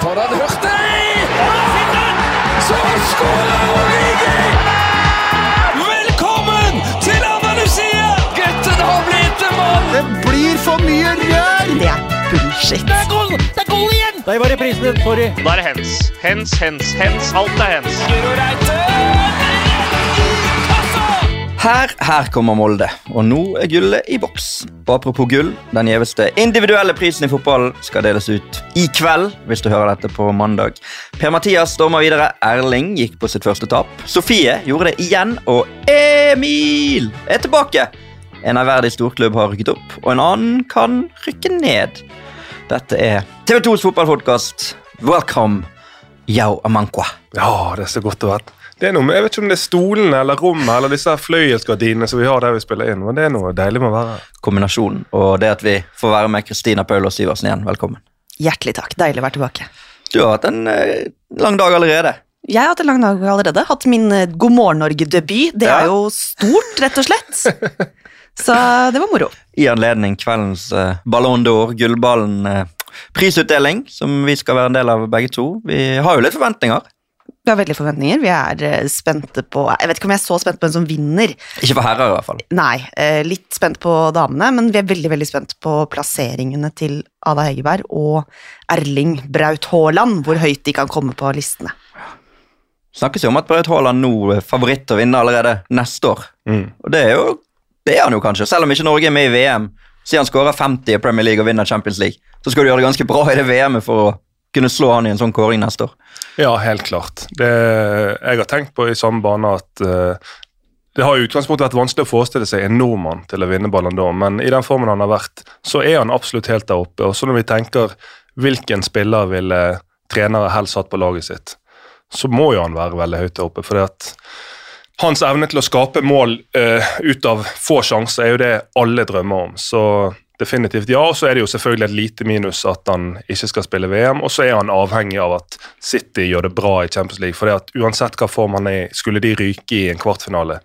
Foran Hurtig! Så skårer Origi! Velkommen til Andalusia! Gutten har blitt en mann! Det blir for mye rør! Det er bullshit. Det er goal! Det er goal igjen! Der var reprisen, sorry. Da er det hens. Hens, hens, hens. Alt er hens. Guro Reite! Her, her kommer Molde, og nå er gullet i boks. Og apropos gull, den gjeveste individuelle prisen i fotballen skal deles ut i kveld, hvis du hører dette på mandag. Per-Mathias stormer videre, Erling gikk på sitt første tap. Sofie gjorde det igjen, og Emil er tilbake. En ærverdig storklubb har rykket opp, og en annen kan rykke ned. Dette er TV 2s fotballpodkast. Welcome, Yao Amankwa. Ja, det er så godt å være det er noe, med- Jeg vet ikke om det er stolene eller rommet eller disse fløyelsgardinene som vi har der vi spiller inn, men det er noe deilig med å være her. Kombinasjonen, og det at vi får være med Kristina Paulås Syversen igjen. Velkommen. Hjertelig takk. Deilig å være tilbake. Du har hatt en eh, lang dag allerede. Jeg har hatt en lang dag allerede. Hatt min eh, God morgen Norge-debut. Det Ja. er jo stort, rett og slett. Så det var moro. I anledning kveldens eh, Ballon d'Or, gullballen, eh, prisutdeling, som vi skal være en del av begge to. Vi har jo litt forventninger. Vi har veldig forventninger. Vi er eh, spente på Jeg vet ikke om jeg er så spent på hvem som vinner. Ikke for herrer, i hvert fall. Nei, eh, litt spent på damene, men vi er veldig veldig spent på plasseringene til Ada Hegerberg og Erling Braut Haaland, hvor høyt de kan komme på listene. Snakkes jo om at Braut Haaland nå er favoritt til å vinne allerede neste år. Mm. Og det er jo det er han jo kanskje, selv om ikke Norge er med i VM. Siden han skårer 50 i Premier League og vinner Champions League, så skal du gjøre det ganske bra i det VM-et for å kunne slå han i en sånn kåring neste år. Ja, helt klart. Det, jeg har tenkt på i samme bane at eh, det har i utgangspunktet vært vanskelig å forestille seg en nordmann til å vinne Ballon d'Or, men i den formen han har vært, så er han absolutt helt der oppe. Og så når vi tenker hvilken spiller ville trenere helst hatt på laget sitt, så må jo han være veldig høyt der oppe. fordi at hans evne til å skape mål uh, ut av få sjanser er jo det alle drømmer om. Så definitivt ja. Og så er det jo selvfølgelig et lite minus at han ikke skal spille VM. Og så er han avhengig av at City gjør det bra i Champions League. For at uansett hva form han er i, skulle de ryke i en kvartfinale,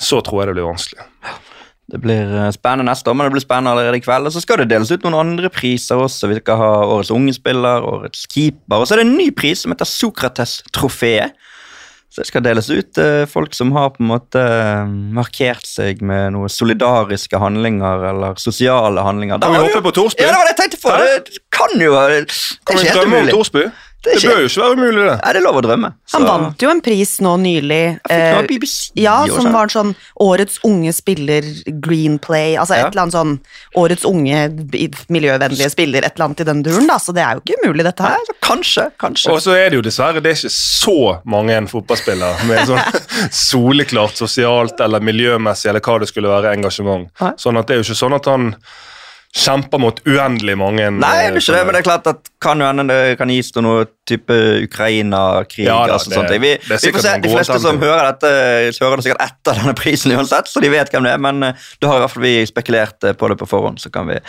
så tror jeg det blir vanskelig. Det blir eh, spennende neste år, men det blir spennende allerede i kveld. Og så skal det deles ut noen andre priser også. Vi skal ha Årets unge spiller, Årets keeper, og så er det en ny pris som heter Sokrates-trofeet. Så det skal deles ut til folk som har på en måte eh, markert seg med noen solidariske handlinger eller sosiale handlinger. Kan vi håpe på Torsby? Ja, det var det jeg tenkte på! Det kan jo Det er ikke helt umulig. Det er Det bør jo ikke være umulig, det. Nei, det er lov å drømme. Han Så- vant jo en pris nå nylig. Eh, BBC Ja, som var en sånn Årets unge spiller, Green Play Altså Ja. et eller annet sånn Årets unge miljøvennlige spiller, et eller annet i den duren, da. Så det er jo ikke umulig, dette Nei, her. så Kanskje, kanskje. Og så er det jo dessverre det er ikke så mange en fotballspiller med sånn soleklart sosialt eller miljømessig eller hva det skulle være engasjement. Nei. Sånn at det er jo ikke sånn at han kjemper mot uendelig mange. Nei, jeg vil ikke det, men det er klart at kan jo hende det kan gis til noe type Ukraina-krig. Ja da, altså, sånt. vi, vi får se, De fleste som hører dette, hører det sikkert etter denne prisen uansett, så de vet hvem det er, men eh, da har i hvert fall vi spekulert eh, på det på forhånd, så kan vi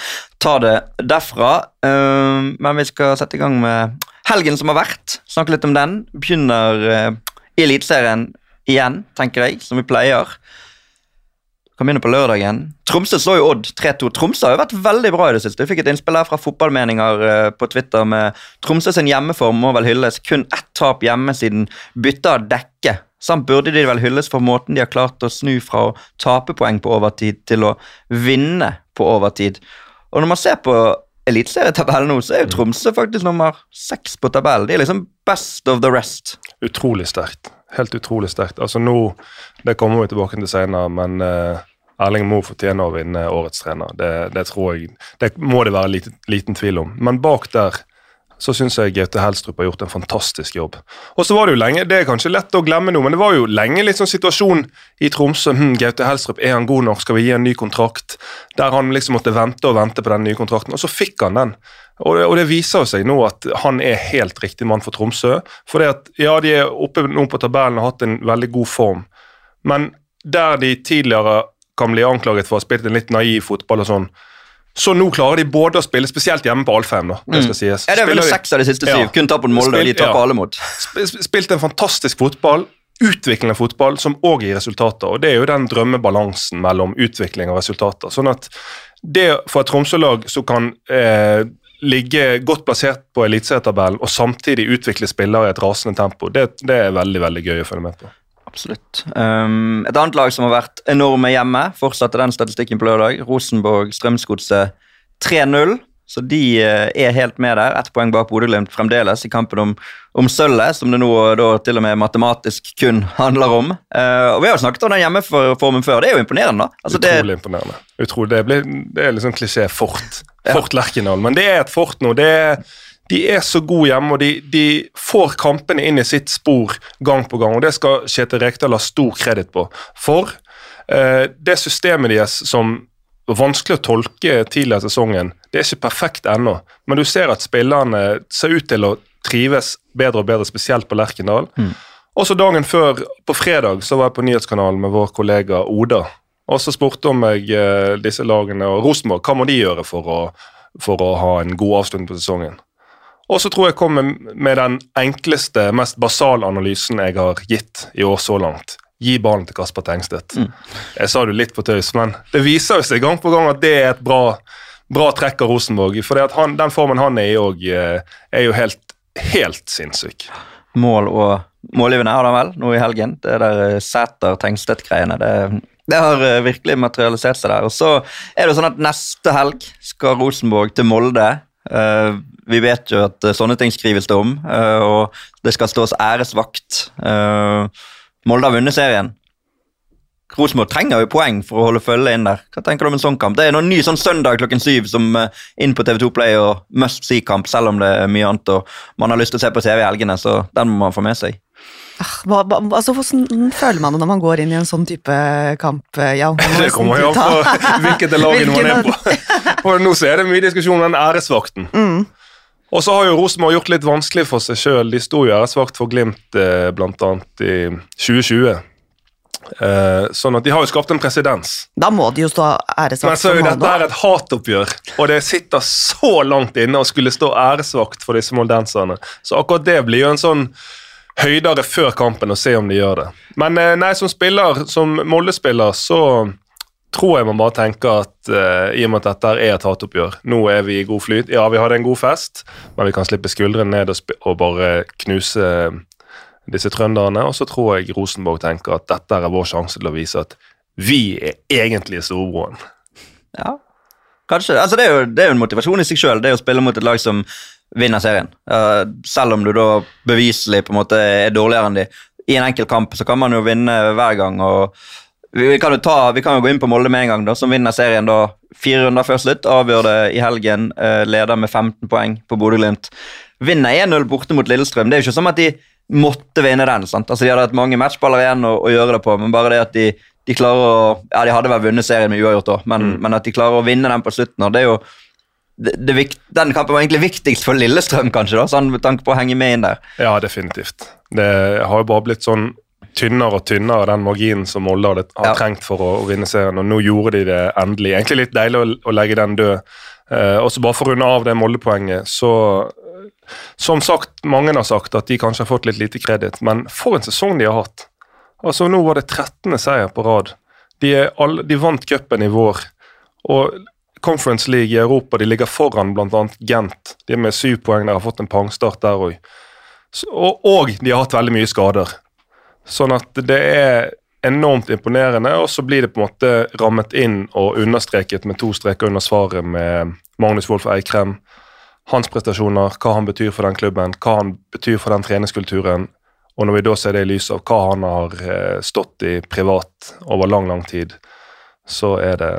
ta det derfra. Um, men vi skal sette i gang med helgen som har vært, snakke litt om den. Begynner eh, i Eliteserien igjen, tenker jeg, som vi pleier. Kan begynne på lørdagen. Tromsø slår jo Odd 3-2. Tromsø har jo vært veldig bra i det siste. Vi fikk et innspill her fra fotballmeninger eh, på Twitter med Tromsø sin hjemmeform må vel hylles. Kun ett tap hjemme siden bytte av dekke. Samt burde de vel hylles for måten de har klart å snu fra å tape poeng på overtid til å vinne på overtid. Og når man ser på eliteserietabellen nå, så er jo Tromsø faktisk nummer seks på tabellen. De er liksom best of the rest. Utrolig sterkt. Helt utrolig sterkt. Altså nå, Det kommer vi tilbake til senere, men uh, Erling Moe fortjener å vinne årets trener. Det, det tror jeg, det må det være liten, liten tvil om. Men bak der så syns jeg Gaute Helstrup har gjort en fantastisk jobb. Og så var det jo lenge, det er kanskje lett å glemme nå, men det var jo lenge litt sånn situasjon i Tromsø. Hm, Gaute Helstrup, er han god nok? Skal vi gi en ny kontrakt? Der han liksom måtte vente og vente på den nye kontrakten, og så fikk han den. Og det, viser seg nå at han er helt riktig mann for Tromsø. For det at, ja, de er oppe nå på tabellen og har hatt en veldig god form, men der de tidligere kan bli anklaget for å ha spilt en litt naiv fotball og sånn, så nå klarer de både å spille, spesielt hjemme på Alfheim, da, det skal sies. Mm. Ja, det er vel seks av de siste syv. Ja. Kun tapt mot Molde, og de taper ja. alle mot. Sp- sp- Spilt en fantastisk fotball, utviklende fotball, som òg gir resultater. Og Det er jo den drømmebalansen mellom utvikling og resultater. Sånn at det for et Tromsø-lag som kan eh, ligge godt plassert på eliteserietabellen og samtidig utvikle spillere i et rasende tempo, det, det er veldig veldig gøy å følge med på. Absolutt. Um, et annet lag som har vært enorme hjemme, fortsatte den statistikken på lørdag. Rosenborg Strømsgodset 3-0. Så de uh, er helt med der. Ett poeng bak Bodø-Glimt fremdeles i kampen om, om sølvet, som det nå da, til og med matematisk kun handler om. Uh, og Vi har jo snakket om den hjemmeformen før. Det er jo imponerende. da. Altså, Utrolig det, imponerende. Utrolig. Det, blir, det er liksom klisjé fort. Fort Lerkendal. Men det er et fort nå. Det er, de er så gode hjemme, og de, de, får kampene inn i sitt spor gang på gang. og Det skal Kjetil Rekdal ha stor kreditt på. For eh, det systemet deres som var vanskelig å tolke tidligere i sesongen. Det er ikke perfekt ennå, men du ser at spillerne ser ut til å trives bedre og bedre, spesielt på Lerkendal. Mm. Også dagen før, på fredag, så var jeg på nyhetskanalen med vår kollega Oda. Og så spurte om jeg eh, disse lagene og Rosenborg, hva må de gjøre for å, for å ha en god avslutning på sesongen? Og så tror jeg jeg kom med, den enkleste, mest basale analysen jeg har gitt i år så langt. Gi ballen til Kasper Tengstedt. Mm. Jeg sa det litt på tøys, men det viser jo seg gang på gang at det er et bra, bra trekk av Rosenborg. For den formen han er i òg, er jo helt, helt sinnssyk. mål og målgivende har han vel nå i helgen. Det der eh, Sæter-Tengstedt-greiene. det, det har eh, virkelig materialisert seg der. Og så er det jo sånn at neste helg skal Rosenborg til Molde. Eh, vi vet jo at eh, sånne ting skrives det om, og det skal stås æresvakt. Molde har vunnet serien. Rosenborg trenger jo poeng for å holde følge inn der. Hva tenker du om en sånn kamp? Det er noen ny sånn søndag klokken syv som inn på TV2 Play og must see-kamp, selv om det er mye annet og man har lyst til å se på TV i helgene, så den må man få med seg. Ah, Hva, hva, altså, Hvordan føler man det når man går inn i en sånn type kamp? eh, Ja, Det kommer jo an på hvilket lag man er på. Og nå så er det mye diskusjon om den æresvakten. Mm. Og så har jo Rosenborg gjort litt vanskelig for seg sjøl. De sto jo æresvakt for Glimt eh, bl.a. i 2020. Eh, sånn at de har jo skapt en presedens. Da må de jo stå æresvakt. Men så er jo dette er et hatoppgjør, og det sitter så langt inne å skulle stå æresvakt for disse moldenserne. Så akkurat det blir jo en sånn høydere før kampen og se om de gjør det. Men eh, nei, som spiller, som Molde-spiller, så tror jeg man bare tenker at uh, i og med at dette er et hatoppgjør, nå er vi i god flyt. Ja, vi hadde en god fest, men vi kan slippe skuldrene ned og, og bare knuse disse trønderne. Og så tror jeg Rosenborg tenker at dette er vår sjanse til å vise at vi er egentlig storebroren. Ja, kanskje. Altså, det, er jo, det er jo en motivasjon i seg sjøl, det er å spille mot et lag som vinner serien. Selv om du da beviselig på en måte er dårligere enn de. I en enkelt kamp så kan man jo vinne hver gang. og vi kan, ta, vi kan jo gå inn på Molde med en gang, da, som vinner serien da fire runder før slutt. Avgjør det i helgen. eh, leder med 15 poeng på Bodø-Glimt. Vinner 1-0 borte mot Lillestrøm. Det er jo ikke som at de måtte vinne den. sant? Altså De hadde hatt mange matchballer igjen å, å gjøre det på, men bare det at de, de klarer å Ja, de hadde vel vunnet serien med uavgjort òg, men, Mm. men at de klarer å vinne den på slutten, det er jo det, det, Den kampen var egentlig viktigst for Lillestrøm, kanskje, da, sånn med tanke på å henge med inn der. Ja, definitivt. Det har jo bare blitt sånn tynnere og tynnere, den marginen som Molde hadde, har Ja. trengt for å, å vinne serien, og nå gjorde de det endelig. Egentlig litt deilig å, å legge den død. Eh, og så bare for å runde av det Molde-poenget, så Som sagt, mange har sagt at de kanskje har fått litt lite kreditt, men for en sesong de har hatt. Altså, nå var det 13. seier på rad. De, er alle, de vant cupen i vår. Og Conference League i Europa de ligger foran bl.a. Gent. De er med syv poeng der, har fått en pangstart der òg. Og, og de har hatt veldig mye skader. Sånn at det er enormt imponerende, og så blir det på en måte rammet inn og understreket med to streker under svaret med Magnus Wolff Eikrem. Hans prestasjoner, hva han betyr for den klubben, hva han betyr for den treningskulturen. Og når vi da ser det i lys av hva han har eh, stått i privat over lang, lang tid, så er det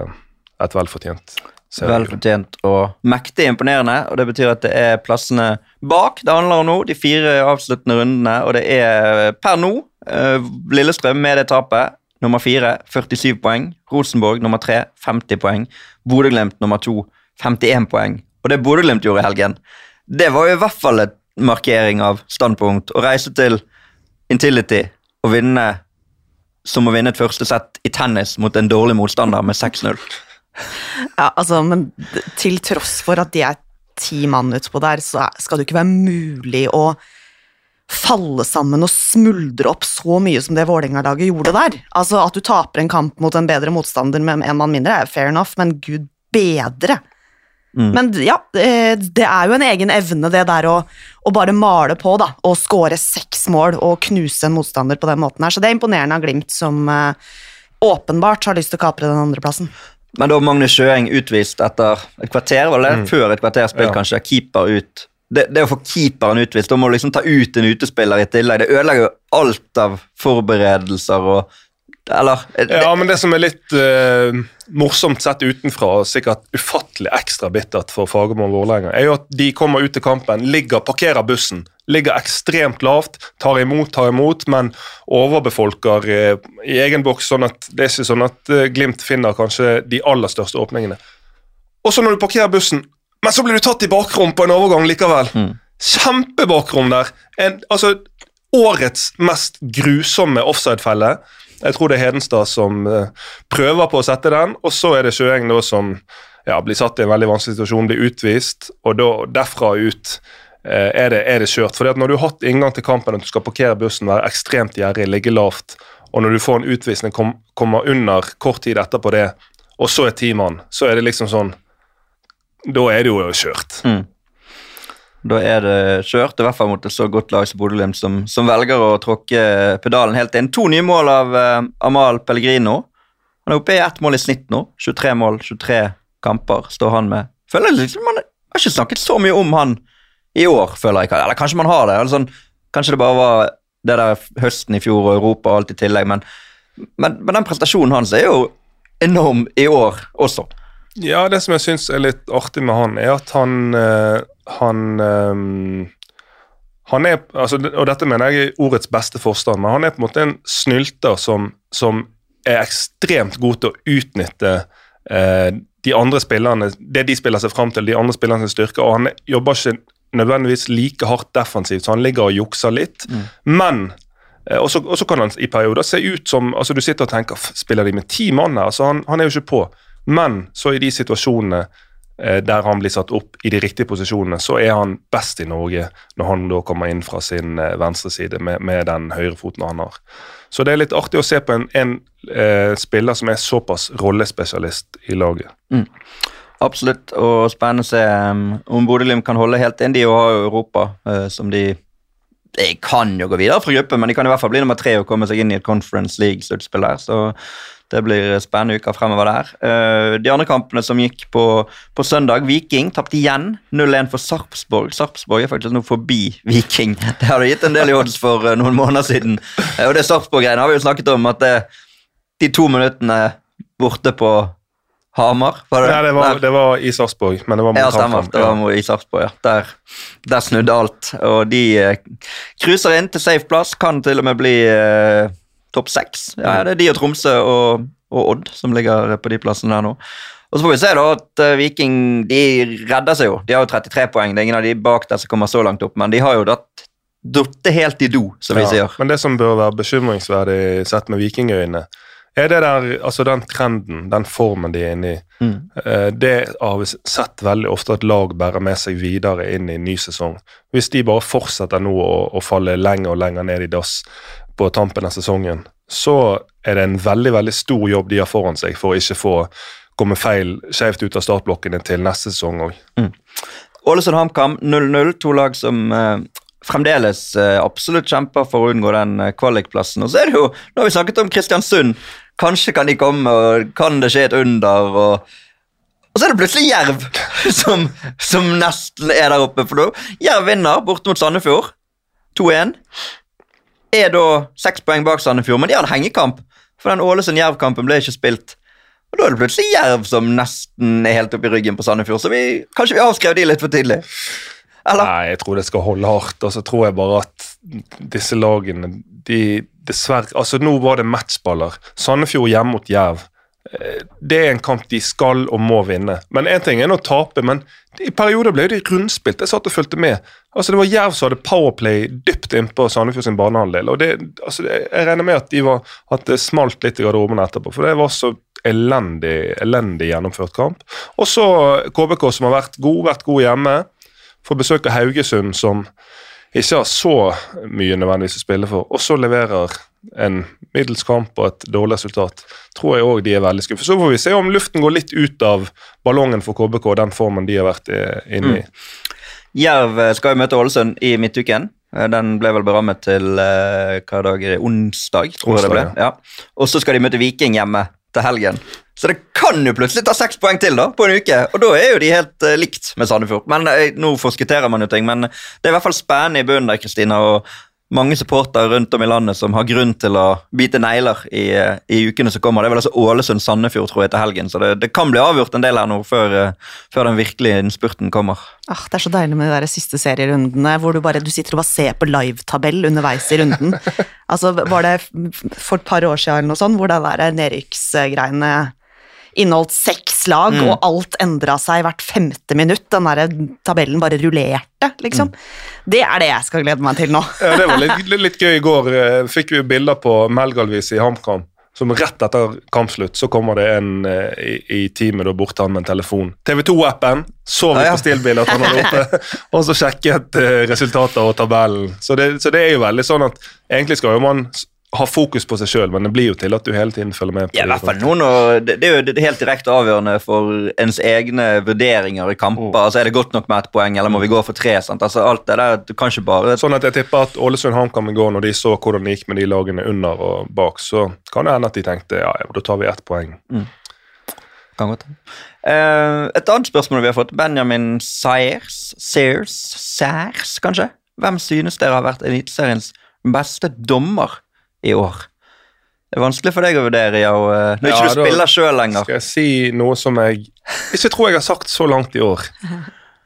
et velfortjent. Velfortjent og mektig imponerende, og det betyr at det er plassene bak det handler om nå, de fire avsluttende rundene, og det er per nå eh, Lillestrøm med det tapet. Nummer fire 47 poeng. Rosenborg nummer tre 50 poeng. Bodø-Glimt nummer to 51 poeng. Og det Bodø-Glimt gjorde i helgen, det var jo i hvert fall et markering av standpunkt. Å reise til Intility og vinne som å vinne et første sett i tennis mot en dårlig motstander med 6-0. Ja, altså, men til tross for at de er ti mann utpå der, så skal det jo ikke være mulig å falle sammen og smuldre opp så mye som det Vålerenga-laget gjorde der. Altså, At du taper en kamp mot en bedre motstander med en mann mindre, er fair enough, men gud bedre Mm. Men ja, det, det er jo en egen evne, det der å, å bare male på, da. Og skåre seks mål og knuse en motstander på den måten her. Så det er imponerende av Glimt, som eh, åpenbart har lyst til å kapre den andreplassen. Men da Magnus Sjøeng utvist etter et kvarter, var det før et kvarter spill, Ja. kanskje. Keeper ut. Det, det å få keeperen utvist, da må du liksom ta ut en utespiller i tillegg. Det ødelegger jo alt av forberedelser og Eller det, Ja, men det som er litt uh, morsomt sett utenfra, og sikkert ufattelig ekstra bittert for Fagermo og Vålerenga, er jo at de kommer ut til kampen, ligger, parkerer bussen, ligger ekstremt lavt, tar imot, tar imot, men overbefolker eh, i egen boks, sånn at det er ikke sånn at eh, Glimt finner kanskje de aller største åpningene. Og så når du parkerer bussen, men så blir du tatt i bakrom på en overgang likevel. Kjempebakrom der. En, altså, årets mest grusomme offside-felle. Jeg tror det er Hedenstad som eh, prøver på å sette den, og så er det Sjøeng som ja, blir satt i en veldig vanskelig situasjon, blir utvist, og da, derfra ut er det, er det kjørt. Fordi at Når du har hatt inngang til kampen at du skal parkere bussen, være ekstremt gjerrig, ligge lavt, og når du får en utvisning, kom, kommer under kort tid etterpå det, og så er ti mann, så er det liksom sånn Da er det jo kjørt. Da er det kjørt, i hvert fall mot et så godt lag som Bodø-Glimt, som, som velger å tråkke pedalen helt inn. To nye mål av uh, Amal Pellegrino. Han er oppe i ett mål i snitt nå. 23 mål, 23 kamper står han med. Føler liksom, Man har ikke snakket så mye om han i år, føler jeg. Eller kanskje man har det. Eller sånn, kanskje det bare var det der høsten i fjor og Europa og alt i tillegg, men, men, men den prestasjonen hans er jo enorm i år også. Ja, det som jeg syns er litt artig med han, er at han eh, Han ehm, Han er altså, Og dette mener jeg i ordets beste forstand, men han er på en måte en snylter som, som er ekstremt god til å utnytte eh, de andre spillerne, det de spiller seg fram til, de andre spillernes styrker, og han jobber ikke nødvendigvis like hardt defensivt, så han ligger og jukser litt. Men eh, og så kan han i perioder se ut som altså Du sitter og tenker Spiller de med ti mann her? Altså han, han er jo ikke på. Men så i de situasjonene eh, der han blir satt opp i de riktige posisjonene, så er han best i Norge når han da kommer inn fra sin eh, venstre side med, med den høyrefoten han har. Så det er litt artig å se på en, en eh, spiller som er såpass rollespesialist i laget. Absolutt, og spennende å se um, om Bodø-Glimt kan holde helt inn. De har jo Europa, eh, som de De kan jo gå videre fra gruppen, men de kan i hvert fall bli nummer tre og komme seg inn i et Conference League-sluttspill der. Så det blir spennende uker fremover der. Eh, de andre kampene som gikk på, på søndag, Viking tapte igjen 0-1 for Sarpsborg. Sarpsborg er faktisk nå forbi Viking. Det har det gitt en del i odds for eh, noen måneder siden. Og det Sarpsborg-greiene har vi jo snakket om, at det, de to minuttene borte på Hamar var det? Ja, det, var, det var i Sarpsborg, men det var mot ja, stemmer. Det var i Sarpsborg, ja. Der, der snudde alt. Og de eh, inn til safe plass. Kan til og med bli eh, topp seks. Ja, det er de og Tromsø og, og Odd som ligger på de plassene der nå. Og så får vi se da at eh, Viking de redder seg jo. De har jo 33 poeng. Det er ingen av de bak der som kommer så langt opp, men de har jo datt datt helt i do, som vi Ja, sier. Men det som bør være bekymringsverdig sett med vikingøyne, er det der, altså den trenden, den formen de er inne i. Mm. Eh, Det har vi sett veldig ofte at lag bærer med seg videre inn i ny sesong. Hvis de bare fortsetter nå å, å falle lenger og lenger ned i dass på tampen av sesongen, så er det en veldig veldig stor jobb de har foran seg for å ikke få komme feil skjevt ut av startblokkene til neste sesong òg. Ålesund HamKam 0-0. To lag som eh, fremdeles eh, absolutt kjemper for å unngå den eh, kvalikplassen. Og så er det jo, nå har vi snakket om Kristiansund. Kanskje kan de komme, og kan det skje et under? og... Og så er det plutselig Jerv som, som nesten er der oppe. For da, Jerv vinner borte mot Sandefjord. 2-1. Er da seks poeng bak Sandefjord, men de har en hengekamp. For den Ålesund-Jerv-kampen ble ikke spilt. Og da er det plutselig Jerv som nesten er helt oppi ryggen på Sandefjord. Så vi, kanskje vi avskrev de litt for tidlig. Eller? Nei, jeg tror det skal holde hardt. Og så tror jeg bare at disse lagene de dessverre Altså, nå var det matchballer. Sandefjord hjemme mot Jerv. Eh, Det er en kamp de skal og må vinne. Men Én ting er å tape, men i perioder ble de rundspilt. Jeg satt og fulgte med. Altså Det var Jerv som hadde powerplay dypt innpå Sandefjord sin banehalvdel. Og altså, jeg regner med at, de var, at det smalt litt i garderoben etterpå, for det var så elendig, elendig gjennomført kamp. Og så KBK, som har vært god, vært god hjemme. Får besøk av Haugesund, som ikke har så mye nødvendigvis å spille for, og så leverer en middels kamp og et dårlig resultat, tror jeg òg de er veldig skuffet. Så får vi se om luften går litt ut av ballongen for KBK, den formen de har vært inne i. Jerv eh, skal jo møte Ålesund i midtuken. Eh, Den ble vel berammet til eh, hva dag er det? onsdag, tror jeg det ble. Ja. Og så skal de møte Viking hjemme til helgen. Så det kan jo plutselig ta seks poeng til da, på en uke, og da er jo de helt uh, likt med Sandefjord. Men uh, Nå forskutterer man jo ting, men det er i hvert fall spennende i bunnen der, Kristina. og mange supportere rundt om i landet som har grunn til å bite negler i, eh, i ukene som kommer. Det er vel altså Ålesund-Sandefjord tror jeg til helgen, så det, det kan bli avgjort en del her nå før, eh, før den virkelige innspurten kommer. Ah, det er så deilig med de der siste serierundene hvor du bare du sitter og bare ser på livetabell underveis i runden. altså, Var det for et par år siden eller noe sånt, hvor det der nedrykksgreiene inneholdt seks lag, og alt endra seg hvert femte minutt? Den der tabellen bare rullerte, liksom. Det er det jeg skal glede meg til nå. Ja, det var litt, litt, gøy i går. eh, Fikk vi bilder på Melgalvis i HamKam. Som rett etter kampslutt så kommer det en eh, i, i teamet da til han med en telefon. TV2-appen så vi Ja, ja. på stillbildet at han hadde oppe, og så sjekket eh, resultater og tabellen. Så det, så det er jo veldig sånn at egentlig skal jo man s- ha fokus på seg sjøl, men det blir jo til at du hele tiden følger med. på Ja, i hvert fall noen, og det, det er jo det helt direkte avgjørende for ens egne vurderinger i kamper. altså Er det godt nok med ett poeng, eller må vi gå for tre? sant? altså Alt det der, du kan ikke bare Sånn at jeg tipper at Ålesund HamKam i går, når de så hvordan det gikk med de lagene under og bak, så kan det hende at de tenkte ja, ja, da tar vi ett poeng. Kan godt. uh, et annet spørsmål vi har fått. Benjamin Sayers, Sayers, Sayers kanskje? Hvem synes dere har vært Eliteseriens beste dommer i år? Det er vanskelig for deg å vurdere, ja, og, eh, når Ja, ikke du spiller sjøl lenger. Skal jeg si noe som jeg ikke tror jeg har sagt så langt i år?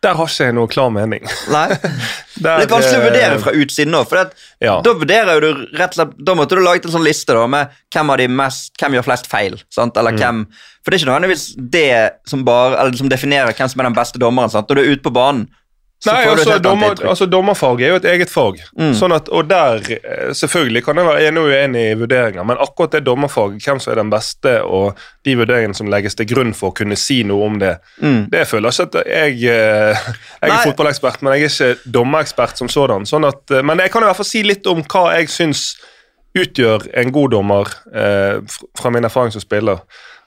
Der har ikke jeg noe klar mening. Nei? Der, Det er vanskelig å eh, vurdere fra utsiden nå. For Ja. Da vurderer du rett og slett Da måtte du laget en sånn liste da med hvem av de mest Hvem gjør flest feil. Sant? Eller Mm. hvem For det er ikke nødvendigvis det som bare Eller som definerer hvem som er den beste dommeren. Sant? Når du er ute på banen, så Nei, altså, dommer, altså Dommerfag er jo et eget fag. Mm. Sånn at, og der, eh, Selvfølgelig kan jeg være enig og uenig i vurderinger, men akkurat det dommerfaget, hvem som er den beste, og de vurderingene som legges til grunn for å kunne si noe om det, Mm. det føler jeg ikke at jeg eh, Jeg er Nei. fotballekspert, men jeg er ikke dommerekspert som sådan. sånn at, eh, men jeg kan i hvert fall si litt om hva jeg syns utgjør en god dommer eh, fra min erfaring som spiller.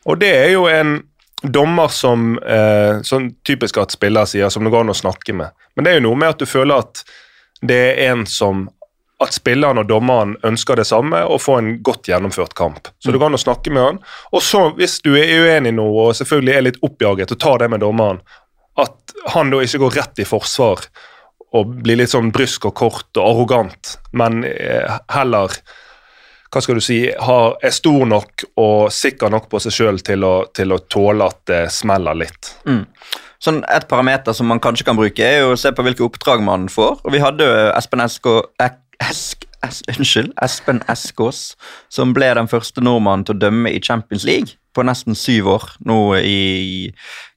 Og det er jo en dommer som eh, sånn typisk at spillere sier, som det går an å snakke med. Men det er jo noe med at du føler at det er en som at spilleren og dommeren ønsker det samme og får en godt gjennomført kamp. Så det går an å snakke med han. Og så, hvis du er uenig nå, og selvfølgelig er litt oppjaget, og tar det med dommeren, at han da ikke går rett i forsvar og blir litt sånn brysk og kort og arrogant, men eh, heller hva skal du si, har, er stor nok og sikker nok på seg sjøl til, til å tåle at det smeller litt. Sånn Et parameter som man kanskje kan bruke, er jo å se på hvilke oppdrag man får. Og Vi hadde jo Espen Esk Esk Unnskyld, Espen Eskås, som ble den første nordmannen til å dømme i Champions League på nesten syv år. Nå i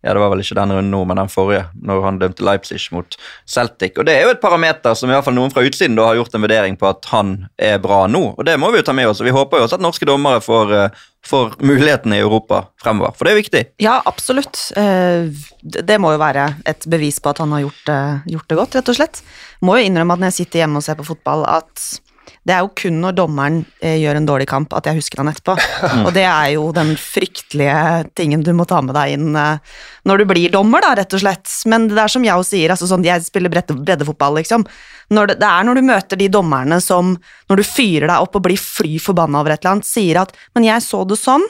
Ja, det var vel ikke den runden nå, men den forrige, når han dømte Leipzig mot Celtic. Og Det er jo et parameter som i hvert fall noen fra utsiden da har gjort en vurdering på at han er bra nå. Og Det må vi jo ta med oss. Vi håper jo også at norske dommere får, eh, får mulighetene i Europa fremover, for det er viktig. Ja, absolutt. Eh, Det må jo være et bevis på at han har gjort, det, gjort det godt, rett og slett. Må jo innrømme at når jeg sitter hjemme og ser på fotball, at det er jo kun når dommeren eh, gjør en dårlig kamp at jeg husker han etterpå. Og det er jo den fryktelige tingen du må ta med deg inn eh, når du blir dommer, da, rett og slett. Men det er som jeg sier, altså sånn, jeg spiller bredde, breddefotball, liksom. Når det, det er når du møter de dommerne som, når du fyrer deg opp og blir fly forbanna over et eller annet, sier at 'men jeg så det sånn',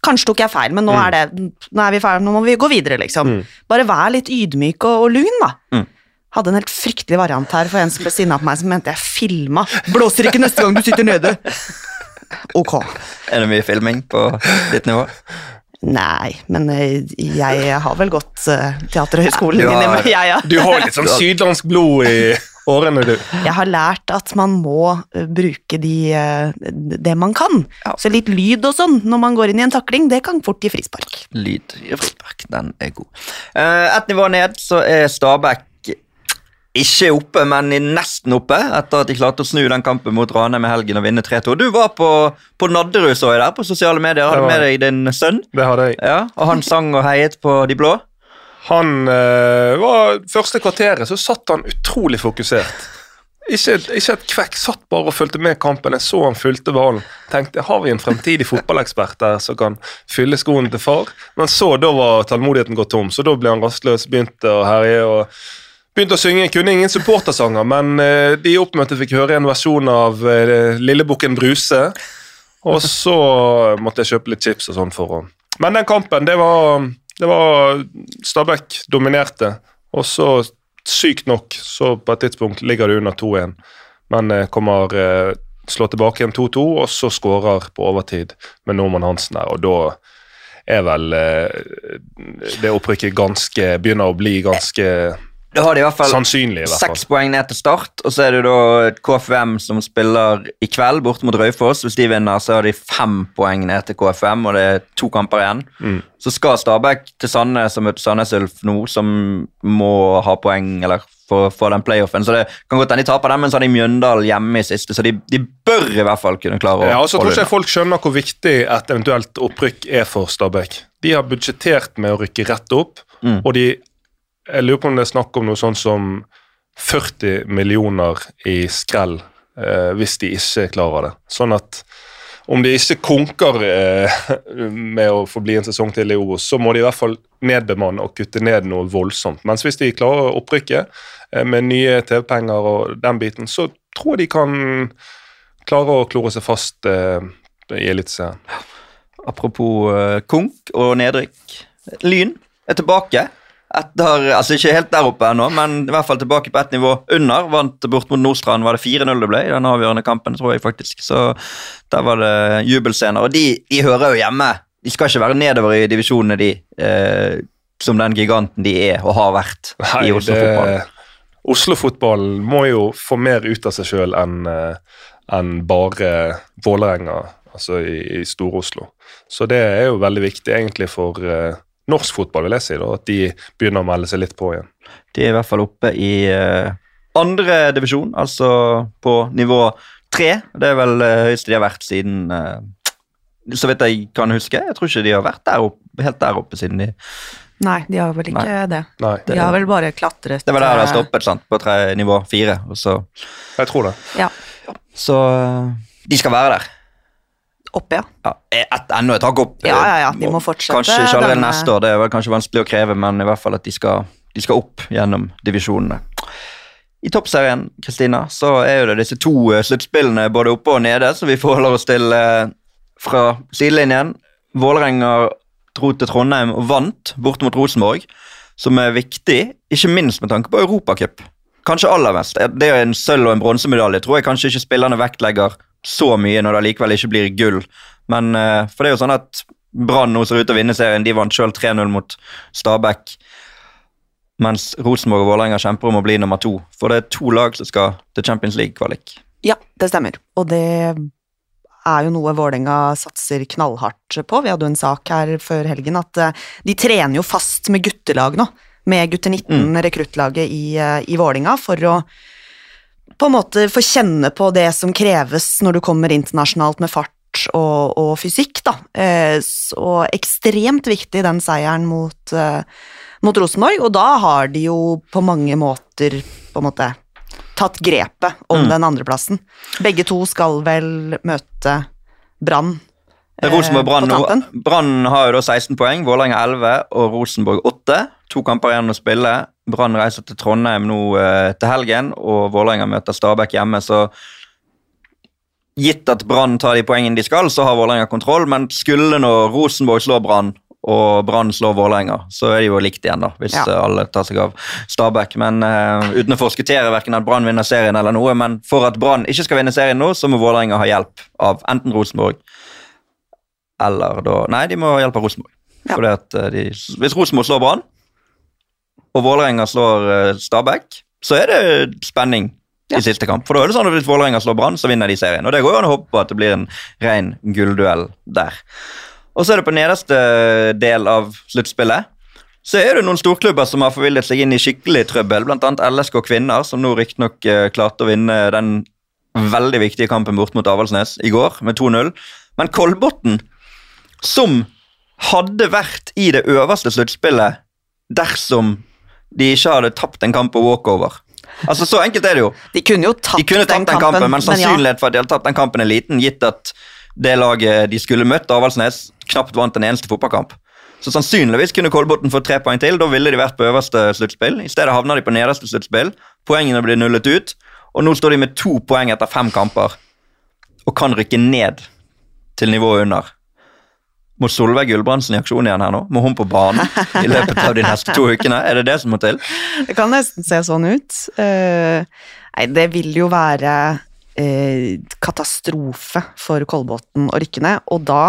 Kanskje tok jeg feil, men nå er, det, nå er vi ferdige, nå må vi gå videre, liksom. Bare vær litt ydmyk og, og lun, da. Mm. Hadde en helt fryktelig variant her for en som ble sinna på meg, som mente jeg filma. Blåser ikke neste gang du sitter nede. Ok. Er det mye filming på ditt nivå? Nei, men eh, jeg har vel gått uh, Teaterhøgskolen Ja, meg, Jeg, ja. Du har litt sånn sydlandsk blod i årene, du. jeg har lært at man må eh, bruke de, eh, det man kan. Ja. Så litt lyd og sånn når man går inn i en takling, det kan fort gi frispark. Lyd i frispark, den er god. Eh, et nivå ned så er Stabæk ikke oppe, men nesten oppe, etter at de klarte å snu den kampen mot Ranheim i helgen og vinne 3-2. Du var på, på Nadderud, så jeg der, på sosiale medier. Hadde med deg din sønn. Det hadde jeg. Ja, Og han sang og heiet på de blå. Han øh, var Første kvarteret så satt han utrolig fokusert. Ikke, ikke et kvekk. Satt bare og fulgte med kampen. Jeg så han fulgte ballen. Tenkte har vi en fremtidig fotballekspert der som kan fylle skoene til far? Men så, da var tålmodigheten gått tom, så da ble han rastløs, begynte å herje. og Begynte å synge, kunne ingen supportersanger, men eh, de oppmøtte fikk høre en versjon av eh, Lillebukken Bruse. Og så måtte jeg kjøpe litt chips og sånn for å Men den kampen, det var, var Stabæk dominerte. Og så, sykt nok, så på et tidspunkt ligger det under 2-1, men eh, kommer slår tilbake igjen 2-2, og så skårer på overtid med Normann Hansen der, og da er vel det opprykket ganske Begynner å bli ganske Da har de i hvert fall sannsynlig, i hvert fall. seks poeng ned til start, og så er det da KFUM som spiller i kveld borte mot Raufoss. Hvis de vinner, så har de fem poeng ned til KFUM, og det er to kamper igjen. Mm. Så skal Stabæk til Sandnes og møte Sandnes Ulf nå, som må ha poeng eller for få den playoffen. Så det kan godt hende de taper den, men så har de Mjøndalen hjemme i siste, så de, de bør i hvert fall kunne klare å Ja, og så tror ikke jeg folk skjønner hvor viktig et eventuelt opprykk er for Stabæk. De har budsjettert med å rykke rett opp, Mm. og de Jeg lurer på om det er snakk om noe sånn som 40 millioner i skrell eh, hvis de ikke klarer det. Sånn at om de ikke konker eh, med å få bli en sesong til i Obos, så må de i hvert fall nedbemanne og kutte ned noe voldsomt. Mens hvis de klarer opprykket eh, med nye TV-penger og den biten, så tror jeg de kan klare å klore seg fast eh, i Eliteserien. Apropos eh, konk og nedrykk. Lyn er tilbake. Etter, altså Ikke helt der oppe ennå, men i hvert fall tilbake på ett nivå under. Vant bort mot Nordstrand, var det 4-0 det ble i den avgjørende kampen, tror jeg faktisk. Så der var det jubelscener. Og de, de hører jo hjemme. De skal ikke være nedover i divisjonene, de. Eh, som den giganten de er og har vært i Oslo-fotballen. Oslo-fotballen må jo få mer ut av seg sjøl enn en bare Vålerenga, altså i, i Stor-Oslo. Så det er jo veldig viktig egentlig for eh, norsk fotball, vil jeg si, da, at de begynner å melde seg litt på igjen. De er i hvert fall oppe i uh, andre divisjon, altså på nivå tre. Det er vel uh, høyeste de har vært siden uh, Så vidt jeg kan huske. Jeg tror ikke de har vært der oppe, helt der oppe siden de Nei, de har vel ikke Nei. det. Nei, De har vel bare klatret Det var der det har stoppet, sant? På tre, nivå fire. Og så jeg tror det. Ja, så de skal være der. Oppe, ja. Ja, et, enda et hakk opp. Ja, ja, ja, de må fortsette Kanskje ikke allerede denne- neste år, det er kanskje vanskelig å kreve, men i hvert fall at de skal, de skal opp gjennom divisjonene. I toppserien Kristina, så er jo det disse to eh, sluttspillene både oppe og nede, som vi forholder oss til eh, fra sidelinjen. Vålerenga dro til Trondheim og vant bort mot Rosenborg, som er viktig, ikke minst med tanke på Europacup. Kanskje aller mest. Det er en sølv- og en bronsemedalje. Tror jeg kanskje ikke spillerne vektlegger så mye når det likevel ikke blir gull. Men eh, for det er jo sånn at Brann nå ser ut til å vinne serien. De vant sjøl 3-0 mot Stabæk. Mens Rosenborg og Vålerenga kjemper om å bli nummer to. For det er to lag som skal til Champions League-kvalik. Ja, det stemmer. Og det er jo noe Vålerenga satser knallhardt på. Vi hadde jo en sak her før helgen at eh, de trener jo fast med guttelag nå. Med gutter 19, rekruttlaget i, eh, i Vålerenga, for å på en måte få kjenne på det som kreves når du kommer internasjonalt med fart og, og fysikk, da. Eh, Så ekstremt viktig den seieren mot, eh, mot Rosenborg, og da har de jo på mange måter på en måte tatt grepet om Mm. den andreplassen. Begge to skal vel møte Brann er Rosenborg eh, har jo da 16 poeng, Vålerenga 11 og Rosenborg 8. To kamper igjen å spille. Brann reiser til Trondheim nå eh, til helgen, og Vålerenga møter Stabæk hjemme, så Gitt at Brann tar de poengene de skal, så har Vålerenga kontroll, men skulle nå Rosenborg slå Brann og Brann slår Vålerenga, så er de jo likt igjen, da, hvis Ja. eh, alle tar seg av Stabæk. Men eh, uten å forskuttere verken at Brann vinner serien eller noe, men for at Brann ikke skal vinne serien nå, så må Vålerenga ha hjelp av enten Rosenborg eller da Nei, de må ha hjelp av Rosenborg. Ja. At eh, de, Hvis Rosenborg slår Brann, og Vålerenga slår eh, Stabæk, så er det spenning Ja. i siste kamp. For da er det sånn at Hvis Vålerenga slår Brann, så vinner de serien. Og det går jo an å håpe på at det blir en ren gullduell der. Og så er det på nederste del av sluttspillet så er det noen storklubber som har forvillet seg inn i skikkelig trøbbel, bl.a. LSK Kvinner, som nå riktignok uh, klarte å vinne den veldig viktige kampen bort mot Avaldsnes i går med 2-0. Men Kolbotn, som hadde vært i det øverste sluttspillet dersom de ikke hadde tapt en kamp på walkover, Altså, Så enkelt er det jo. De kunne jo tapt, De kunne tapt den kampen, men ja. sannsynlighet for at de hadde tapt den kampen er liten, gitt at det laget de skulle møtt, Avaldsnes, knapt vant en eneste fotballkamp. Så sannsynligvis kunne Kolbotn fått tre poeng til. Da ville de vært på øverste sluttspill. I stedet havna de på nederste sluttspill. Poengene ble nullet ut, og nå står de med to poeng etter fem kamper og kan rykke ned til nivået under. Må Solveig Gulbrandsen i aksjon igjen her nå? Må hun på banen i løpet av de neste to ukene? Er det det som må til? Det kan nesten se sånn ut. Uh, nei, det vil jo være uh, katastrofe for Kolbotn og rykke ned, og da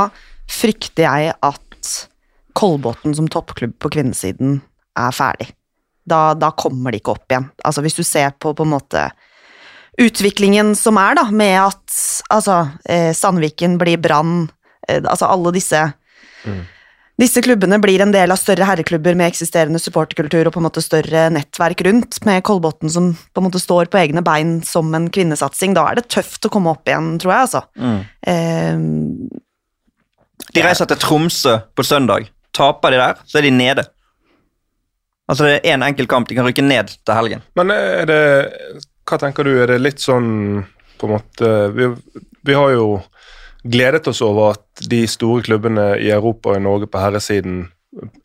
frykter jeg at Kolbotn som toppklubb på kvinnesiden er ferdig. Da, da kommer de ikke opp igjen. Altså Hvis du ser på på en måte utviklingen som er, da, med at altså eh, Sandviken blir Brann, eh, altså alle disse disse klubbene blir en del av større herreklubber med eksisterende supporterkultur og på en måte større nettverk rundt, med Kolbotn som på en måte står på egne bein som en kvinnesatsing. Da er det tøft å komme opp igjen, tror jeg, altså. Eh, De reiser til Tromsø på søndag. Taper de der, så er de nede. Altså Det er én enkelt kamp. De kan rykke ned til helgen. Men er det Hva tenker du, er det litt sånn på en måte Vi, vi har jo gledet oss over at de store klubbene i Europa og i Norge på herresiden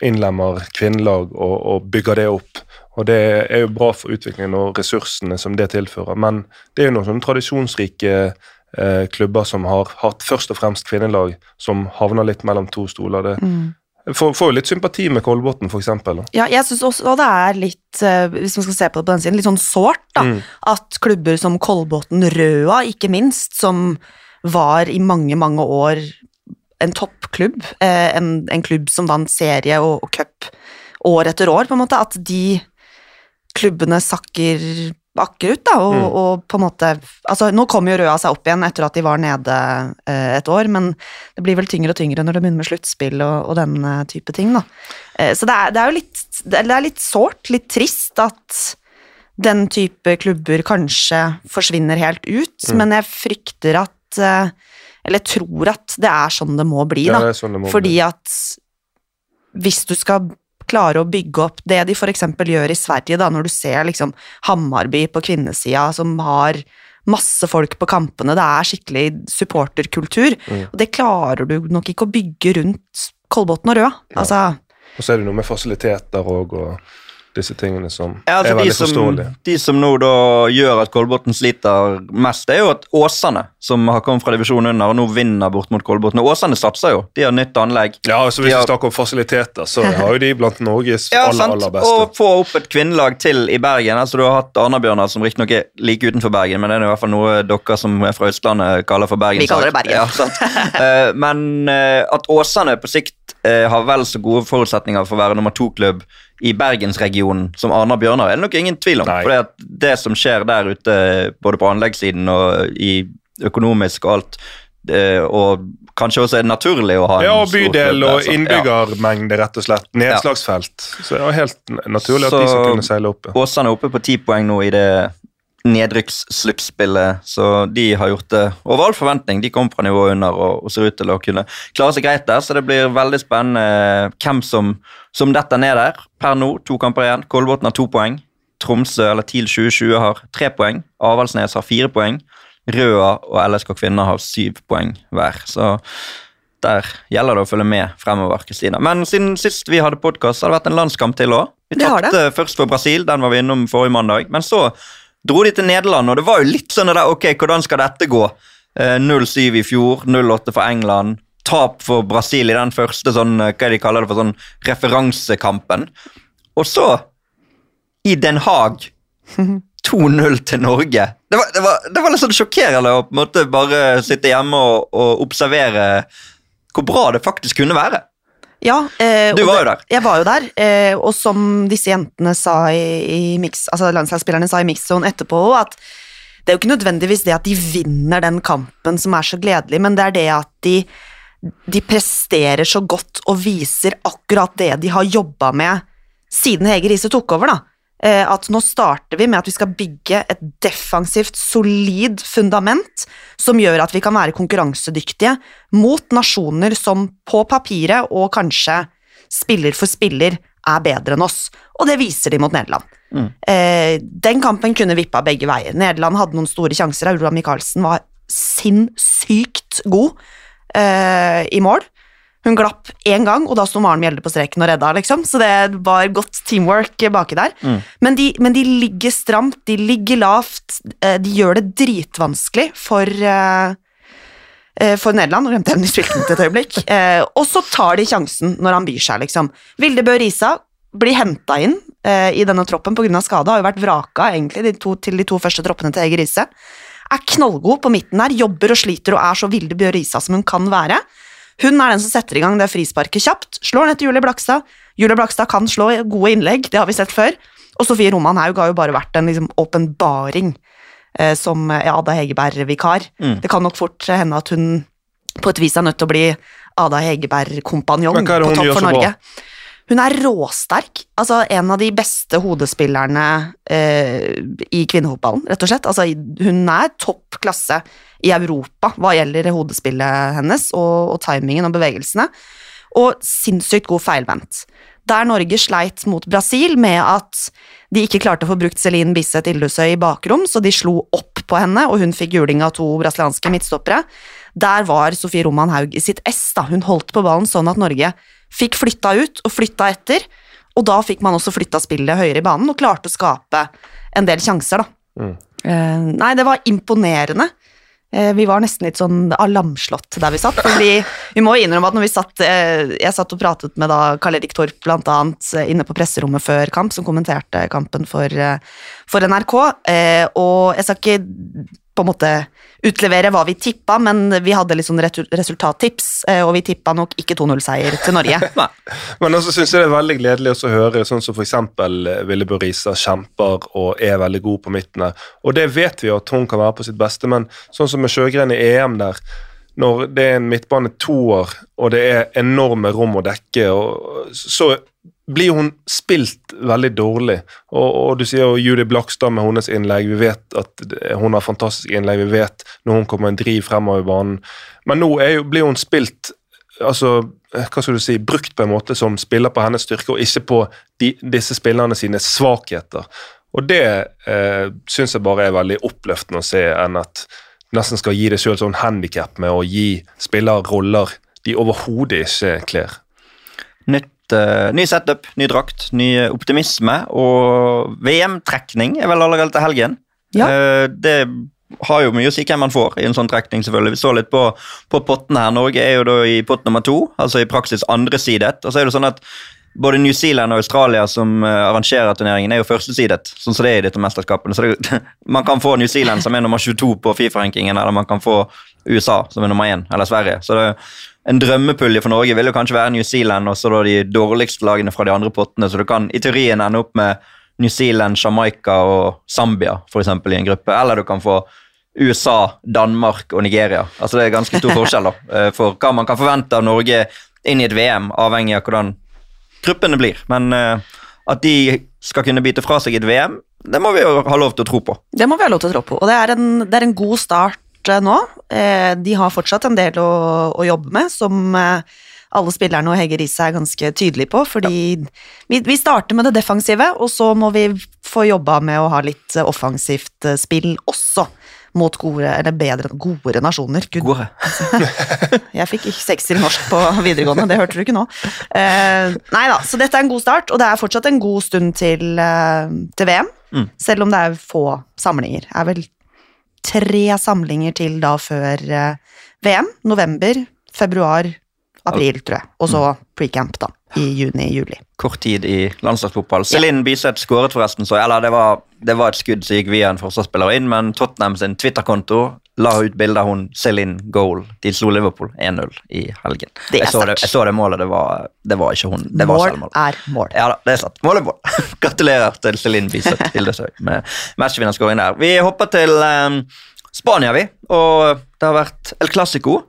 innlemmer kvinnelag og, og bygger det opp. Og det er jo bra for utviklingen og ressursene som det tilfører. Men det er jo noen sånne tradisjonsrike eh, klubber som har hatt først og fremst kvinnelag, som havner litt mellom to stoler. Det får, får jo litt sympati med Kolbotn, f.eks. Ja, jeg syns også det er litt, eh, hvis man skal se på det på den siden, litt sånn sårt, da. Mm. At klubber som Kolbotn, Røa ikke minst, som var i mange, mange år en toppklubb, eh, en, en klubb som vant serie og, og cup år etter år, på en måte, at de klubbene sakker akkurat da, og, Mm. og på en måte Altså, nå kommer jo Røa seg opp igjen etter at de var nede eh, et år, men det blir vel tyngre og tyngre når det begynner med sluttspill og, og den eh, type ting, da. Eh, så det er, det er jo litt det er litt sårt, litt trist at den type klubber kanskje forsvinner helt ut, Mm. men jeg frykter at eh, Eller tror at det er sånn det må bli, da. er sånn må Fordi bli. at hvis du skal klare å bygge opp det de f.eks. gjør i Sverige, da, når du ser liksom Hammarby på kvinnesida som har masse folk på kampene, det er skikkelig supporterkultur, Mm. og det klarer du nok ikke å bygge rundt Kolbotn og Røa. Altså, Og så er det noe med fasiliteter òg, og disse tingene som Ja, altså er de, veldig som, forståelige. de som nå da gjør at Kolbotn sliter mest, det er jo at Åsane, som har kommet fra divisjonen under, og nå vinner bort mot Kolbotn. Åsane satser jo. De har nytt anlegg. Ja, altså Hvis vi vi snakker om fasiliteter, så har jo de blant Norges Ja, aller, sant. aller beste. Og få opp et kvinnelag til i Bergen. Altså Du har hatt Arna-Bjørnar, som riktignok er like utenfor Bergen, men det er i hvert fall noe dere som er fra Østlandet kaller for Bergen. Vi kaller det Bergen. Ja, sant. Eh, men eh, at Åsane på sikt eh, har vel så gode forutsetninger for å være nummer to-klubb i bergensregionen som Arna-Bjørnar, er det nok ingen tvil om. For det, som skjer der ute, både på anleggssiden og i økonomisk og alt, og kanskje også er det naturlig å ha en Ja, og bydel klubb der, og så- ja. innbyggermengde, rett og slett. Nedslagsfelt. Så det var helt naturlig at de som kunne seile opp. ja. Åsane er oppe på ti poeng nå i det nedrykkssluttspillet, så de har gjort det over all forventning. De kom fra nivået under og, og ser ut til å kunne klare seg greit der, så det blir veldig spennende hvem som, som detter ned der. Per nå, to kamper igjen. Kolbotn har to poeng. Tromsø eller TIL 2020 har tre poeng. Avaldsnes har fire poeng. Røa og LSK Kvinner har syv poeng hver. Så der gjelder det å følge med fremover. Kristina. Men siden sist vi hadde podkast, har det vært en landskamp til òg. Vi tapte først for Brasil, den var vi innom forrige mandag. Men så dro de til Nederland, og det var jo litt sånn der, ok, hvordan skal dette gå? Eh, 0-7 i fjor, 0-8 for England. Tap for Brasil i den første sånn, eh, hva de kaller det for sånn referansekampen. Og så, i Den Haag, 2-0 til Norge. Det var, det, var, det var litt sånn sjokkerende å på en måte bare sitte hjemme og, og observere hvor bra det faktisk kunne være. Ja, eh, Du var jo der. Jeg var jo der, eh, og som disse jentene sa i, i mix, altså landslagsspillerne sa i mixzone etterpå, at det er jo ikke nødvendigvis det at de vinner den kampen som er så gledelig, men det er det at de, de presterer så godt og viser akkurat det de har jobba med siden Hege Riise tok over, da. Eh, At nå starter vi med at vi skal bygge et defensivt, solid fundament som gjør at vi kan være konkurransedyktige mot nasjoner som på papiret og kanskje spiller for spiller er bedre enn oss. Og det viser de mot Nederland. Eh, den kampen kunne vippa begge veier. Nederland hadde noen store sjanser. Aurora Michaelsen var sinnssykt god eh, i mål. Hun glapp én gang, og da sto Maren Mjelde på streken og redda, liksom. Så det var godt teamwork baki der. Men, de, men de ligger stramt, de ligger lavt. eh, De gjør det dritvanskelig for eh, eh, for Nederland, og glemte Wilton til et øyeblikk. Eh, og så tar de sjansen når han byr seg, liksom. Vilde Bø Risa blir henta inn i denne troppen pga. skade, har jo vært vraka egentlig de to, til de to første troppene til Eger Riise. Er knallgod på midten her, jobber og sliter og er så Vilde Bø Risa som hun kan være. Hun er den som setter i gang det frisparket kjapt, slår ned til Julie Blakstad. Julie Blakstad kan slå gode innlegg, det har vi sett før. Og Sofie Roman Haug har jo bare vært en liksom, eh, som eh, Ada Hegerberg-vikar. Det kan nok fort hende at hun på et vis er nødt til å bli Ada Hegerberg-kompanjong er på topp for så bra? Hun er råsterk. Altså en av de beste hodespillerne eh, i kvinnefotballen, rett og slett. Altså, hun er topp klasse i Europa hva gjelder hodespillet hennes og, og timingen og bevegelsene. Og sinnssykt god feilvendt. Der Norge sleit mot Brasil med at de ikke klarte å få brukt Celine Bisset Ildusøy i bakrom, så de slo opp på henne, og hun fikk juling av to brasilianske midtstoppere. Der var Sofie Roman Haug i sitt ess. da. Hun holdt på ballen sånn at Norge fikk flytta ut og flytta etter, og da fikk man også flytta spillet høyere i banen og klarte å skape en del sjanser, da. Eh, nei, det var imponerende. Eh, vi var nesten litt sånn alarmslått der vi satt, fordi vi må innrømme at når vi satt eh, Jeg satt og pratet med da Karl Erik Torp blant annet eh, inne på presserommet før kamp, som kommenterte kampen for, for NRK, og jeg skal ikke på en måte utlevere hva vi tippa, men vi hadde litt sånn resultattips, eh, og vi tippa nok ikke 2-0-seier til Norge. Men også synes jeg det er veldig gledelig å høre sånn som for eksempel eh, Ville Burisa kjemper og er veldig god på midten der. Og det vet vi at hun kan være på sitt beste, men sånn som med Sjøgren i EM der, når det er en midtbane toer og det er enorme rom å dekke, og, så blir hun spilt veldig dårlig. Og, og du sier jo Judy Blakstad med hennes innlegg, vi vet at hun har fantastisk innlegg, vi vet når hun kommer en driv fremover i banen. Men nå jo, blir hun spilt altså, hva skal du si, brukt på en måte som spiller på hennes styrke, og ikke på de, disse spillerne sine svakheter. Og det eh, syns jeg bare er veldig oppløftende å se, enn at nesten skal gi det sjøl sånn handikap med å gi spillere roller de overhodet ikke kler. Nytt, eh, ny setup, ny drakt, ny optimisme og VM-trekning er vel allerede til helgen. Ja. Uh, det har jo mye å si hvem man får i en sånn trekning, selvfølgelig. Vi så litt på, på pottene her. Norge er jo da i pott nummer to, altså i praksis andre sidet. Og så er det sånn at både New Zealand og Australia som eh, arrangerer turneringen, er jo førstesidet, sånn som det er i dette mesterskapene. Så det, man kan få New Zealand som er nummer 22 på Fifa-rankingen, eller man kan få USA som er nummer én, eller Sverige. Så det en drømmepulje for Norge vil jo kanskje være New Zealand og så da de dårligste lagene fra de andre pottene, så du kan i teorien ende opp med New Zealand, Jamaica og Zambia for eksempel, i en gruppe. Eller du kan få USA, Danmark og Nigeria. Altså Det er ganske stor forskjell da, eh, for hva man kan forvente av Norge inn i et VM, avhengig av hvordan gruppene blir. Men eh, at de skal kunne bite fra seg et VM, det må vi jo ha lov til å tro på. Det må vi ha lov til å tro på, og det er en, det er en god start eh, nå. Eh, de har fortsatt en del å, å jobbe med, som eh, alle spillerne og Hege Riise er ganske tydelige på, fordi vi, vi starter med det defensive, og så må vi få jobba med å ha litt offensivt eh, spill også. Mot gode, eller bedre, gode nasjoner. Gud, Gode. jeg fikk ikke sekser i norsk på videregående, det hørte du ikke nå. Uh, nei da, så dette er en god start, og det er fortsatt en god stund til, uh, til VM. Mm. Selv om det er få samlinger. Det er vel tre samlinger til da før eh, VM. November, februar, april, tror jeg. Og så pre-camp, da. I juni-juli. Kort tid i landslagsfotball. Celine Biseth skåret forresten, så eller det var, det var et skudd som gikk via en forsvarsspiller inn, men Tottenham sin Twitter-konto la ut bilde av hun Céline Goal. De slo Liverpool 1-0 i helgen. Det er jeg, så det, jeg så det målet, det var, det var ikke hun. Det var mål er mål. Ja da, det er sant. Mål er mål. Gratulerer til Céline Biseth Hildesøy med matchvinnerskåring der. Vi hopper til um, Spania, vi. Og det har vært El Clásico.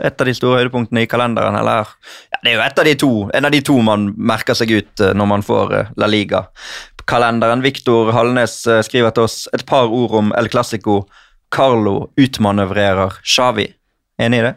Et av de store høydepunktene i kalenderen. Eller ja, det er jo et av de to, en av de to man merker seg ut eh, når man får eh, La Liga-kalenderen. Viktor Hallnes eh, skriver til oss et par ord om El Clásico. Carlo utmanøvrerer Xavi. Enig i det?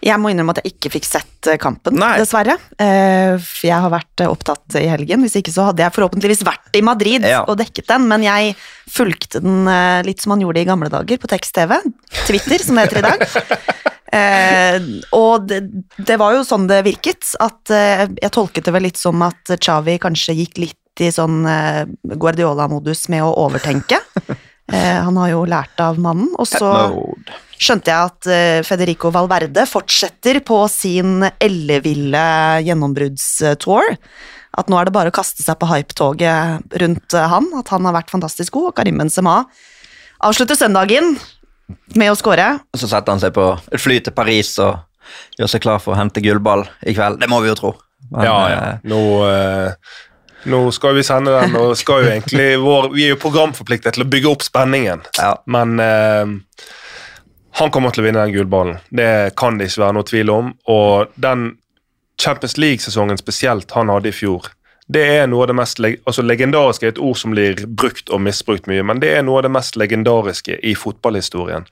Jeg må innrømme at jeg ikke fikk sett eh, kampen, Nei. dessverre. Eh, jeg har vært eh, opptatt i helgen. Hvis ikke så hadde jeg forhåpentligvis vært i Madrid Ja. og dekket den, men jeg fulgte den litt som man gjorde i gamle dager, på tekst-TV. Twitter, som det heter i dag. Eh, og det, det var jo sånn det virket, at eh, jeg tolket det vel litt som at Xavi kanskje gikk litt i sånn eh, Guardiola-modus med å overtenke. Eh, han har jo lært av mannen, og så skjønte jeg at eh, Federico Valverde fortsetter på sin elleville gjennombruddstour. At nå er det bare å kaste seg på hypetoget rundt eh, han, at han har vært fantastisk god. Og Karim Benzema avslutter søndagen med å. Og så setter han seg på et fly til Paris og gjør seg klar for å hente gullball i kveld. Det må vi jo tro. Men, Ja, ja. Nå, nå skal vi sende den, og skal jo egentlig vår, Vi er jo programforpliktet til å bygge opp spenningen, Ja. men eh, han kommer til å vinne den gullballen. Det kan det ikke være noe tvil om. Og den Champions League-sesongen spesielt han hadde i fjor, det er noe av det mest altså Legendariske er et ord som blir brukt og misbrukt mye, men det er noe av det mest legendariske i fotballhistorien.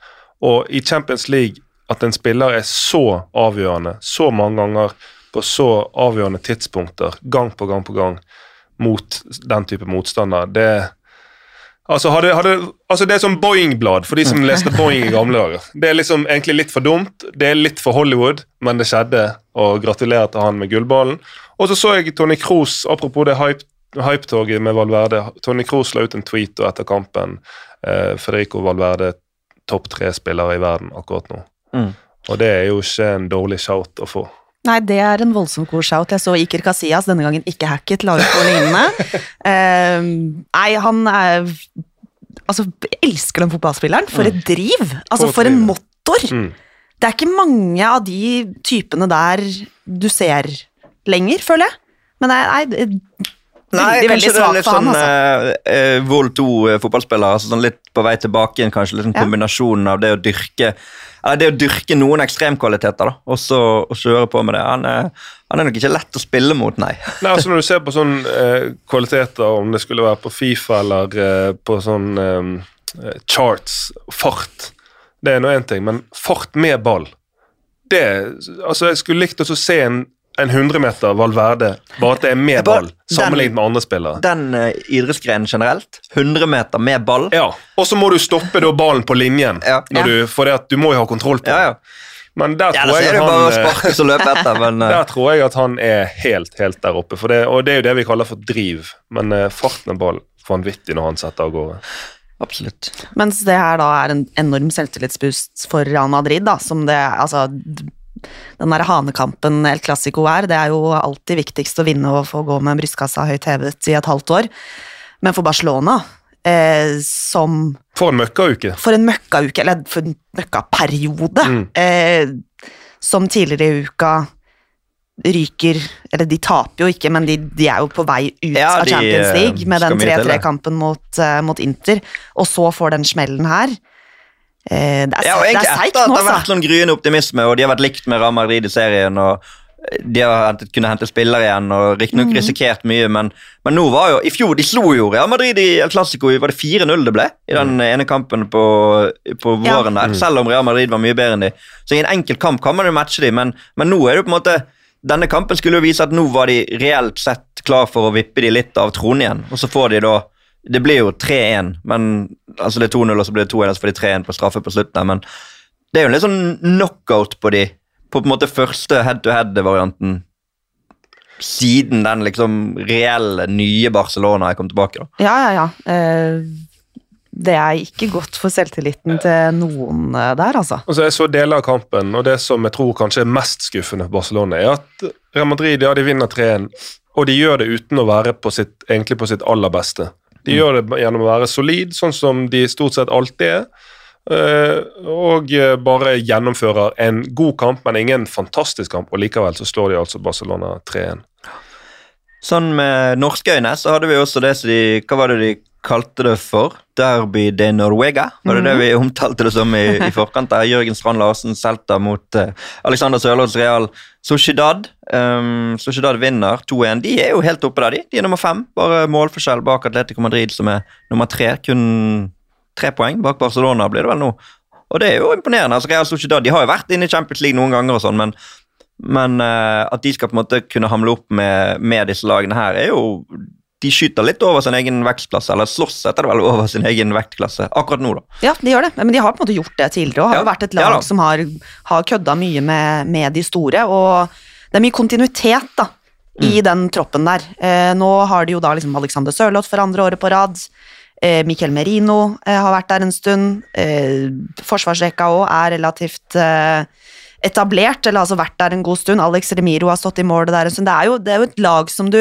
Og i Champions League, at en spiller er så avgjørende så mange ganger på så avgjørende tidspunkter, gang på gang på gang, mot den type motstander, det Altså, hadde, hadde, altså Det er som Boeing-blad for de som leste Boeing i gamle dager. Det er liksom egentlig litt for dumt, det er litt for Hollywood, men det skjedde, og gratulerer til han med gullballen. Og så så jeg Tony Kroos, apropos det hype, hypetoget med Valverde. Tony Kroos la ut en tweet og etter kampen. Eh, Federico Valverde topp tre spillere i verden akkurat nå. Mm. Og det er jo ikke en dårlig shout å få. Nei, det er en voldsom god shout. Jeg så Iker Casillas, denne gangen ikke hacket, la ut noe lignende. uh, nei, han er Altså, jeg elsker den fotballspilleren. For et driv! Altså, For en motor! Mm. Det er ikke mange av de typene der du ser lenger, føler jeg. Men nei, nei Nei, veldig, veldig kanskje det er svak litt sånn altså. eh, eh, Vol 2-fotballspiller, altså sånn litt på vei tilbake igjen, kanskje. Litt sånn Ja. kombinasjonen av det å dyrke eller det å dyrke noen ekstremkvaliteter, da, og så kjøre på med det. Han er, han er nok ikke lett å spille mot, nei. Nei, altså Når du ser på sånne eh, kvaliteter, om det skulle være på Fifa eller eh, på sånn eh, charts, fart Det er nå én ting, men fart med ball det, altså Jeg skulle likt å se en, en 100-meter Valverde, bare at det er med ball, sammenlignet med andre spillere. Den uh, idrettsgrenen generelt, 100 meter med ball Ja, Og så må du stoppe da ballen på linjen, Ja. når du, for det at du må jo ha kontroll på Ja, ja. Men der tror ja, han, eh, etter, men eh, Der tror jeg at han er helt, helt der oppe. For det, og det er jo det vi kaller for driv. Men farten er ball vanvittig når han setter av gårde. absolutt. Mens det her da er en enorm selvtillitsboost for Real Madrid, da, som det Altså, den der hanekampen El Clásico er, det er jo alltid viktigst å vinne og få gå med brystkassa høyt hevet i et halvt år. Men for Barcelona, eh, som For en møkkauke. for en møkkauke, eller for en møkkaperiode, Mm. eh, som tidligere i uka ryker Eller de taper jo ikke, men de, de er jo på vei ut Ja, av Champions League med den mye til, det. 3-3-kampen mot, uh, mot Inter, og så får den smellen her. Eh, det er, Ja, og det egentlig er etter nå, at det har vært altså. noen gryende optimisme, og de har vært likt med Real Madrid i serien, og de har hentet, kunnet hente spillere igjen, og riktignok mm. risikert mye, men, men nå var jo I fjor de slo jo Real Madrid i El Clásico, var det 4-0 det ble? I den ene kampen på, på Ja. våren der, selv om Real Madrid var mye bedre enn de. Så i en enkel kamp kan man jo matche de, men, men nå er det jo på en måte denne kampen skulle jo vise at nå var de reelt sett klar for å vippe de litt av tronen igjen, og så får de da Det blir jo 3-1, men altså det er 2-0, og så blir det 2-1, og så får de 3-1 på straffe på slutten. Men det er jo en litt sånn knockout på de, på på en måte første head-to-head-varianten siden den liksom reelle, nye Barcelona er kommet tilbake. da. Ja, ja, ja. Eh, det er ikke godt for selvtilliten til noen eh, der, altså. Altså, jeg så deler av kampen, og det som jeg tror kanskje er mest skuffende for Barcelona, er at Real Madrid ja, de vinner 3-1, og de gjør det uten å være på sitt, egentlig på sitt aller beste. De gjør det gjennom å være solid, sånn som de stort sett alltid er. eh, Og eh, bare gjennomfører en god kamp, men ingen fantastisk kamp. Og likevel så slår de altså Barcelona 3-1. Sånn med norske øyne så hadde vi også det som de Hva var det de kalte det for? Derby de Norwega. Var det det vi omtalte det som i, i forkant? der Jørgen Strand Larsen Celta mot uh, Alexander Sørloths Real Sociedad. Um, Sociedad vinner 2-1. De er jo helt oppe der, de. De er nummer fem. Bare målforskjell bak Atletico Madrid, som er nummer tre. Kun tre poeng bak Barcelona, blir det vel nå. Og det er jo imponerende. altså Real Sociedad de har jo vært inne i Champions League noen ganger, og sånn, men, men uh, at de skal på en måte kunne hamle opp med, med disse lagene her, er jo De skyter litt over sin egen vektklasse, eller slåss etter det vel over sin egen vektklasse akkurat nå, da. Ja, de gjør det, men de har på en måte gjort det tidligere og har Ja, vært et lag ja, som har, har kødda mye med, med de store, og det er mye kontinuitet da, Mm. i den troppen der. Eh, nå har de jo da liksom Alexander Sørloth for andre året på rad, eh, Miquel Merino eh, har vært der en stund, eh, forsvarsrekka også er relativt eh, etablert, eller altså vært der en god stund, Alex Remiro har stått i målet der en stund, det er jo, det er jo et lag som du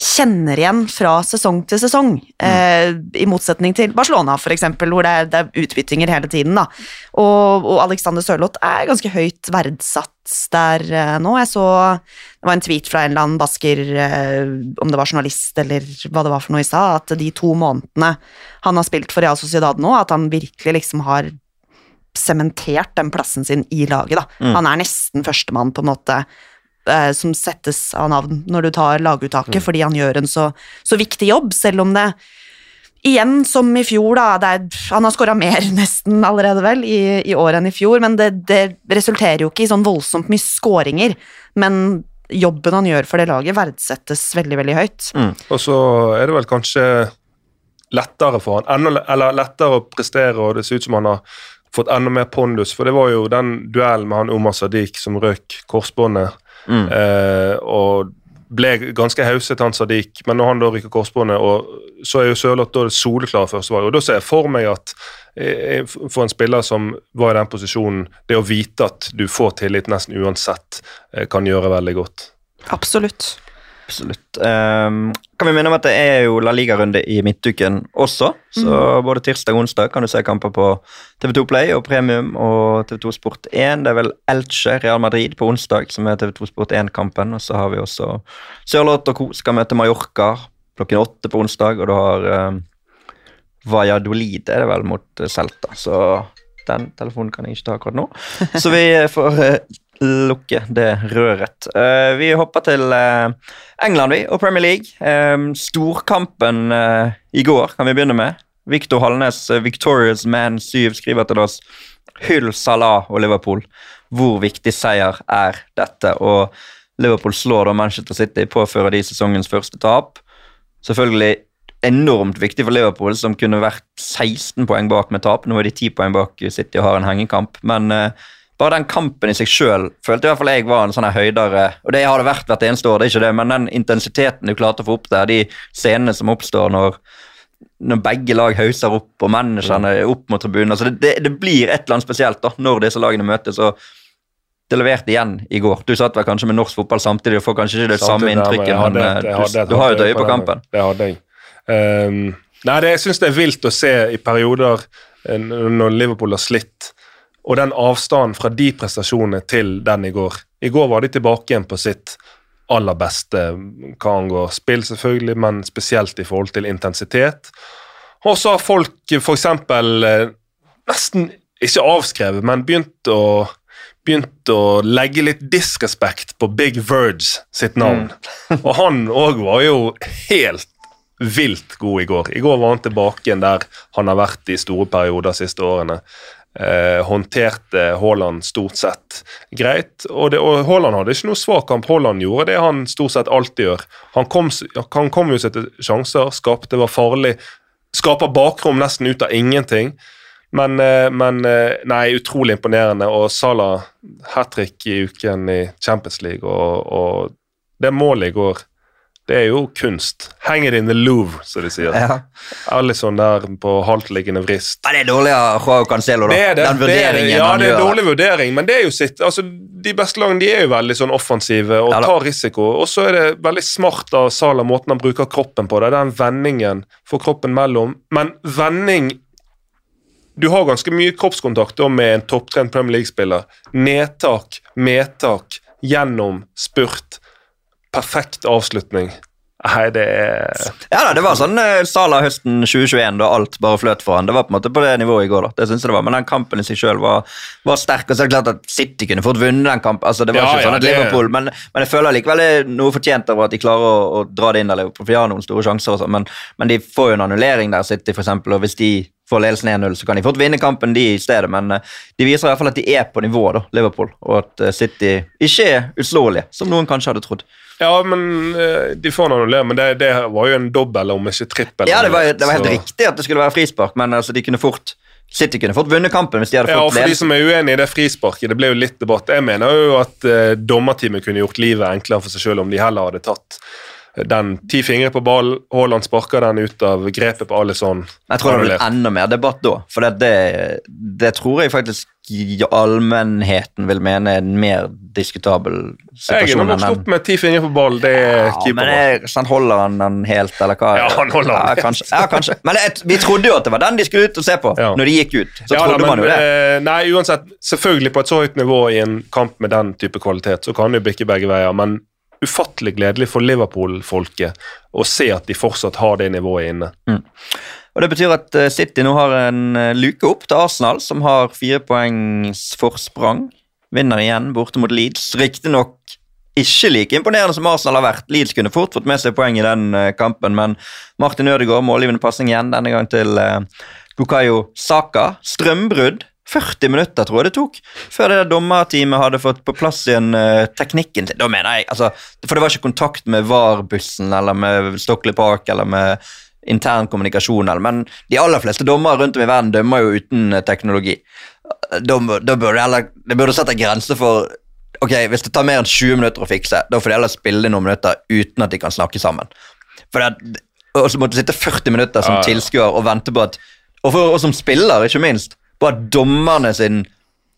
kjenner igjen fra sesong til sesong, eh, i motsetning til Barcelona for eksempel, hvor det er, det er utbyttinger hele tiden da. Og, og Alexander Sørloth er ganske høyt verdsatt der eh, nå. Jeg så, det var en tweet fra en eller annen basker, eh, om det var journalist eller hva det var for noe i stad, at de to månedene han har spilt for Real Sociedad nå, at han virkelig liksom har sementert den plassen sin i laget da. Han er nesten førstemann på en måte eh, som settes av navn når du tar laguttaket, fordi han gjør en så, så viktig jobb, selv om det igjen som i fjor, da, er, han har skåra mer nesten allerede vel i, i år enn i fjor, men det, det resulterer jo ikke i sånn voldsomt mye skåringer, men jobben han gjør for det laget verdsettes veldig, veldig høyt. Og så er det vel kanskje lettere for han, enda, eller lettere å prestere, og det ser ut som han har fått enda mer pondus, for det var jo den duellen med han Omar Sadiq som røk korsbåndet, eh, og ble ganske hauset han Sadiq, men når han da rykker korsbåndet, og så er jo Sørloth da det soleklar førstevalg, og da ser jeg for meg at eh, for en spiller som var i den posisjonen, det å vite at du får tillit nesten uansett, eh, kan gjøre veldig godt. Absolutt. Absolutt. Um, kan vi minne om at det er jo La Liga-runde i midtuken også. Så både tirsdag og onsdag kan du se kamper på TV2 Play og Premium og TV2 Sport 1. Det er vel Elche Real Madrid på onsdag som er TV2 Sport 1-kampen. Og så har vi også Sørloth og co. skal møte Mallorca klokken åtte på onsdag. Og du har um, Valladolid er det vel mot Celta. Så den telefonen kan jeg ikke ta akkurat nå. Så vi får eh, lukke det røret. Uh, vi hopper til uh, England vi, og Premier League. Um, storkampen uh, i går kan vi begynne med. Victor Hallnes, eh, Victorious Man 7, skriver til oss Hyll Salah og Liverpool. Hvor viktig seier er dette? Og Liverpool slår da Manchester City, påfører de sesongens første tap. Selvfølgelig enormt viktig for Liverpool, som kunne vært 16 poeng bak med tap. Nå er de 10 poeng bak City og har en hengekamp. Men eh, bare den kampen i seg sjøl følte i hvert fall jeg var en sånn høydere Og det har det vært hvert eneste år, det er ikke det, men den intensiteten du klarte å få opp der, de scenene som oppstår når når begge lag hauser opp og managerne er opp mot tribunen. Altså det, det, det blir et eller annet spesielt da, når disse lagene møtes. og det leverte igjen i går. Du satt vel kanskje med norsk fotball samtidig og får kanskje ikke det samme inntrykket, hadde men eh, hadde du, du har jo et øye på kampen. Det hadde jeg. Um, nei, det, jeg syns det er vilt å se i perioder eh, når Liverpool har slitt, og den avstanden fra de prestasjonene til den i går. I går var de tilbake igjen på sitt aller beste hva angår spill, selvfølgelig, men spesielt i forhold til intensitet. Og så har folk f.eks. nesten ikke avskrevet, men begynt å begynt å legge litt disrespekt på Big Verge sitt navn. Og han òg var jo helt vilt god i går. I går var han tilbake igjen der han har vært i store perioder de siste årene. Eh, håndterte Haaland stort sett greit. Og, det, og Haaland hadde ikke noe svak kamp. Haaland gjorde det han stort sett alltid gjør. Han kom, han kom jo seg til sjanser, skapte, var farlig. Skaper bakrom nesten ut av ingenting. Men, eh, men eh, nei, utrolig imponerende. Og Salah hat trick i uken i Champions League, og, og det målet i går, det er jo kunst. Hang it in the Louvre, som de sier. Ja. Alison der på haltliggende vrist. Ja, det er dårlig av Joao Cancelo, da. Det er det. Den det er, vurderingen det. ja, han det er dårlig vurdering, men det er jo sitt. Altså, de beste lagene de er jo veldig sånn offensive og Ja tar risiko. Og så er det veldig smart av Salah måten han bruker kroppen på. Det er den vendingen, for kroppen mellom. Men vending Du har ganske mye kroppskontakt med en topptrent Premier League-spiller. Nedtak, medtak, gjennom, spurt. Perfekt avslutning. Nei, det er Ja da, Det var sånn uh, Sala høsten 2021 da alt bare fløt for han. Det var på en måte på det nivået i går. da, det synes jeg det var, Men den kampen i seg sjøl var, var sterk. og så er det klart at City kunne fått vunnet den kampen. altså Det var Ja, ikke sånn ja, at det- Liverpool, men, men jeg føler likevel det er noe fortjent over at de klarer å, å dra det inn der, Liverpool, for de har noen store sjanser. og sånn, men, men de får jo en annullering der, City, for eksempel, og hvis de får ledelsen 1-0, så kan de fort vinne kampen de i stedet, men eh, de viser i hvert fall at de er på nivå, da, Liverpool, og at eh, City ikke er uslåelige, som noen kanskje hadde trodd. Ja, men eh, de får le, men det, det var jo en dobbel, om ikke trippel. Ja, det var, det var helt så- riktig at det skulle være frispark, men altså, de kunne fort City kunne fått vunnet kampen hvis de hadde Ja, og for for de som er uenig i det frisparket, det ble jo litt debatt. Jeg mener jo at eh, dommerteamet kunne gjort livet enklere for seg selv om de heller hadde tatt den ti fingre på ball, Haaland sparker den ut av grepet på Alison. Jeg tror det blir enda mer debatt da, for det, det, det tror jeg faktisk allmennheten vil mene er en mer diskutabel Jeg er situasjon nok enn den. opp med ti fingre på ball, det er Ja, men keeper. er, sånn holder han den helt, eller hva? Ja, han holder den ja, helt. kanskje. Ja, kanskje. Men det, vi trodde jo at det var den de skulle ut og se på, Ja. når de gikk ut. Så Ja, da, trodde man jo det. eh, Nei, uansett, selvfølgelig på et så høyt nivå i en kamp med den type kvalitet, så kan det jo bikke begge veier, men ufattelig gledelig for Liverpool-folket å se at de fortsatt har det nivået inne. Og Det betyr at eh, City nå har en eh, luke opp til Arsenal, som har fire poengs forsprang. Vinner igjen borte mot Leeds. Riktignok ikke like imponerende som Arsenal har vært. Leeds kunne fort fått med seg poeng i den eh, kampen, men Martin Ødegaard målgivende pasning igjen, denne gang til Bukayo Saka. Strømbrudd. 40 minutter tror jeg det tok før det der dommerteamet hadde fått på plass igjen uh, teknikken sin. Da mener jeg, altså, For det var ikke kontakt med VAR-bussen eller med Stockley Park eller med intern kommunikasjon, eller, men de aller fleste dommere rundt om i verden dømmer jo uten eh, teknologi. Da, da burde det heller, det burde sette en grense for Ok, Hvis det tar mer enn 20 minutter å fikse, da får de heller spille noen minutter uten at de kan snakke sammen. For det, Og så måtte du sitte 40 minutter som Ja, ja. tilskuer og vente på at Og, for, og som spiller, ikke minst, på at dommerne sin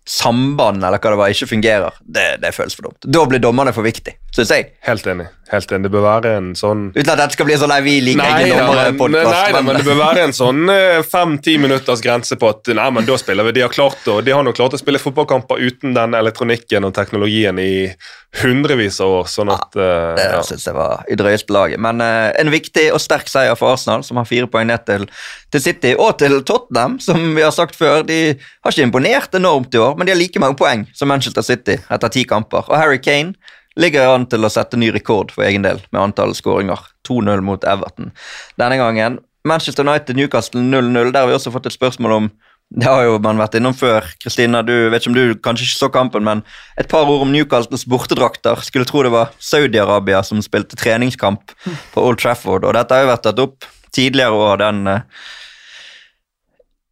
samband eller hva det var, ikke fungerer. Det, det føles for dumt. Da blir dommerne for viktig, syns jeg. Helt enig. helt enig. Det bør være en sånn Uten at dette skal bli sånn nei, vi liker Nei, da, men, nei, da, men det bør være en sånn fem-ti minutters grense på at nei, men da spiller vi. De har klart å, de har nok klart å spille fotballkamper uten den elektronikken og teknologien i hundrevis av år. sånn at Ja, Det ja. synes jeg var i drøyeste laget. Men uh, en viktig og sterk seier for Arsenal, som har fire poeng ned til, til City, og til Tottenham, som vi har sagt før. De har ikke imponert enormt i år, men de har like mange poeng som Manchester City etter ti kamper. Og Harry Kane ligger an til å sette ny rekord for egen del med antall skåringer. 2-0 mot Everton denne gangen. Manchester United Newcastle 0-0. Der har vi også fått et spørsmål om det har jo man vært innom før. Kristina, du vet ikke om du kanskje ikke så kampen, men et par ord om Newcastles bortedrakter. Skulle tro det var Saudi-Arabia som spilte treningskamp på Old Trafford, og dette har jo vært tatt opp tidligere år. Den eh,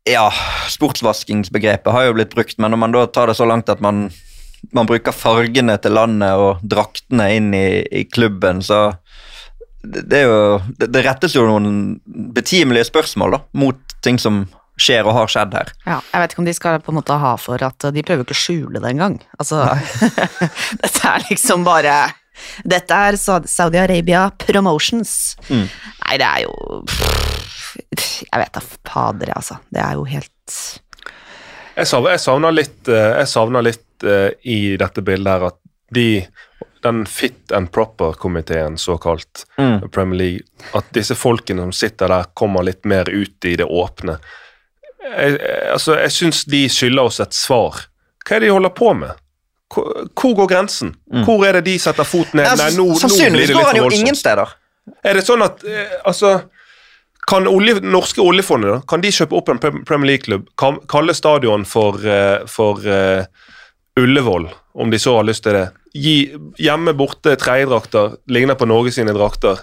ja, sportsvaskingsbegrepet har jo blitt brukt, men når man da tar det så langt at man, man bruker fargene til landet og draktene inn i, i klubben, så det, jo det, det rettes jo noen betimelige spørsmål da, mot ting som skjer og har skjedd her. Ja, jeg vet ikke om de skal på en måte ha for at de prøver ikke å skjule det engang. Altså, dette er liksom bare Dette er Saudi Arabia Promotions. Mm. Nei, det er jo Jeg vet da fader, jeg, altså. Det er jo helt Jeg savner, litt, eh, jeg savner litt eh, i dette bildet her at de den fit and proper-komiteen, såkalt, Mm. Premier League, at disse folkene som sitter der, kommer litt mer ut i det åpne. Jeg, altså, jeg syns de skylder oss et svar. Hva er det de holder på med? Hvor, hvor går grensen? Hvor er det de setter foten ned? Nei, Nei, nå, nå blir sannsynligvis går han jo ingen steder. Er det sånn at eh, altså kan olje, norske oljefondet da, kan de kjøpe opp en Premier League-klubb, kalle stadion for, eh, for uh, Ullevål, om de så har lyst til det. Gi hjemme borte tredjedrakter, ligner på Norge sine drakter.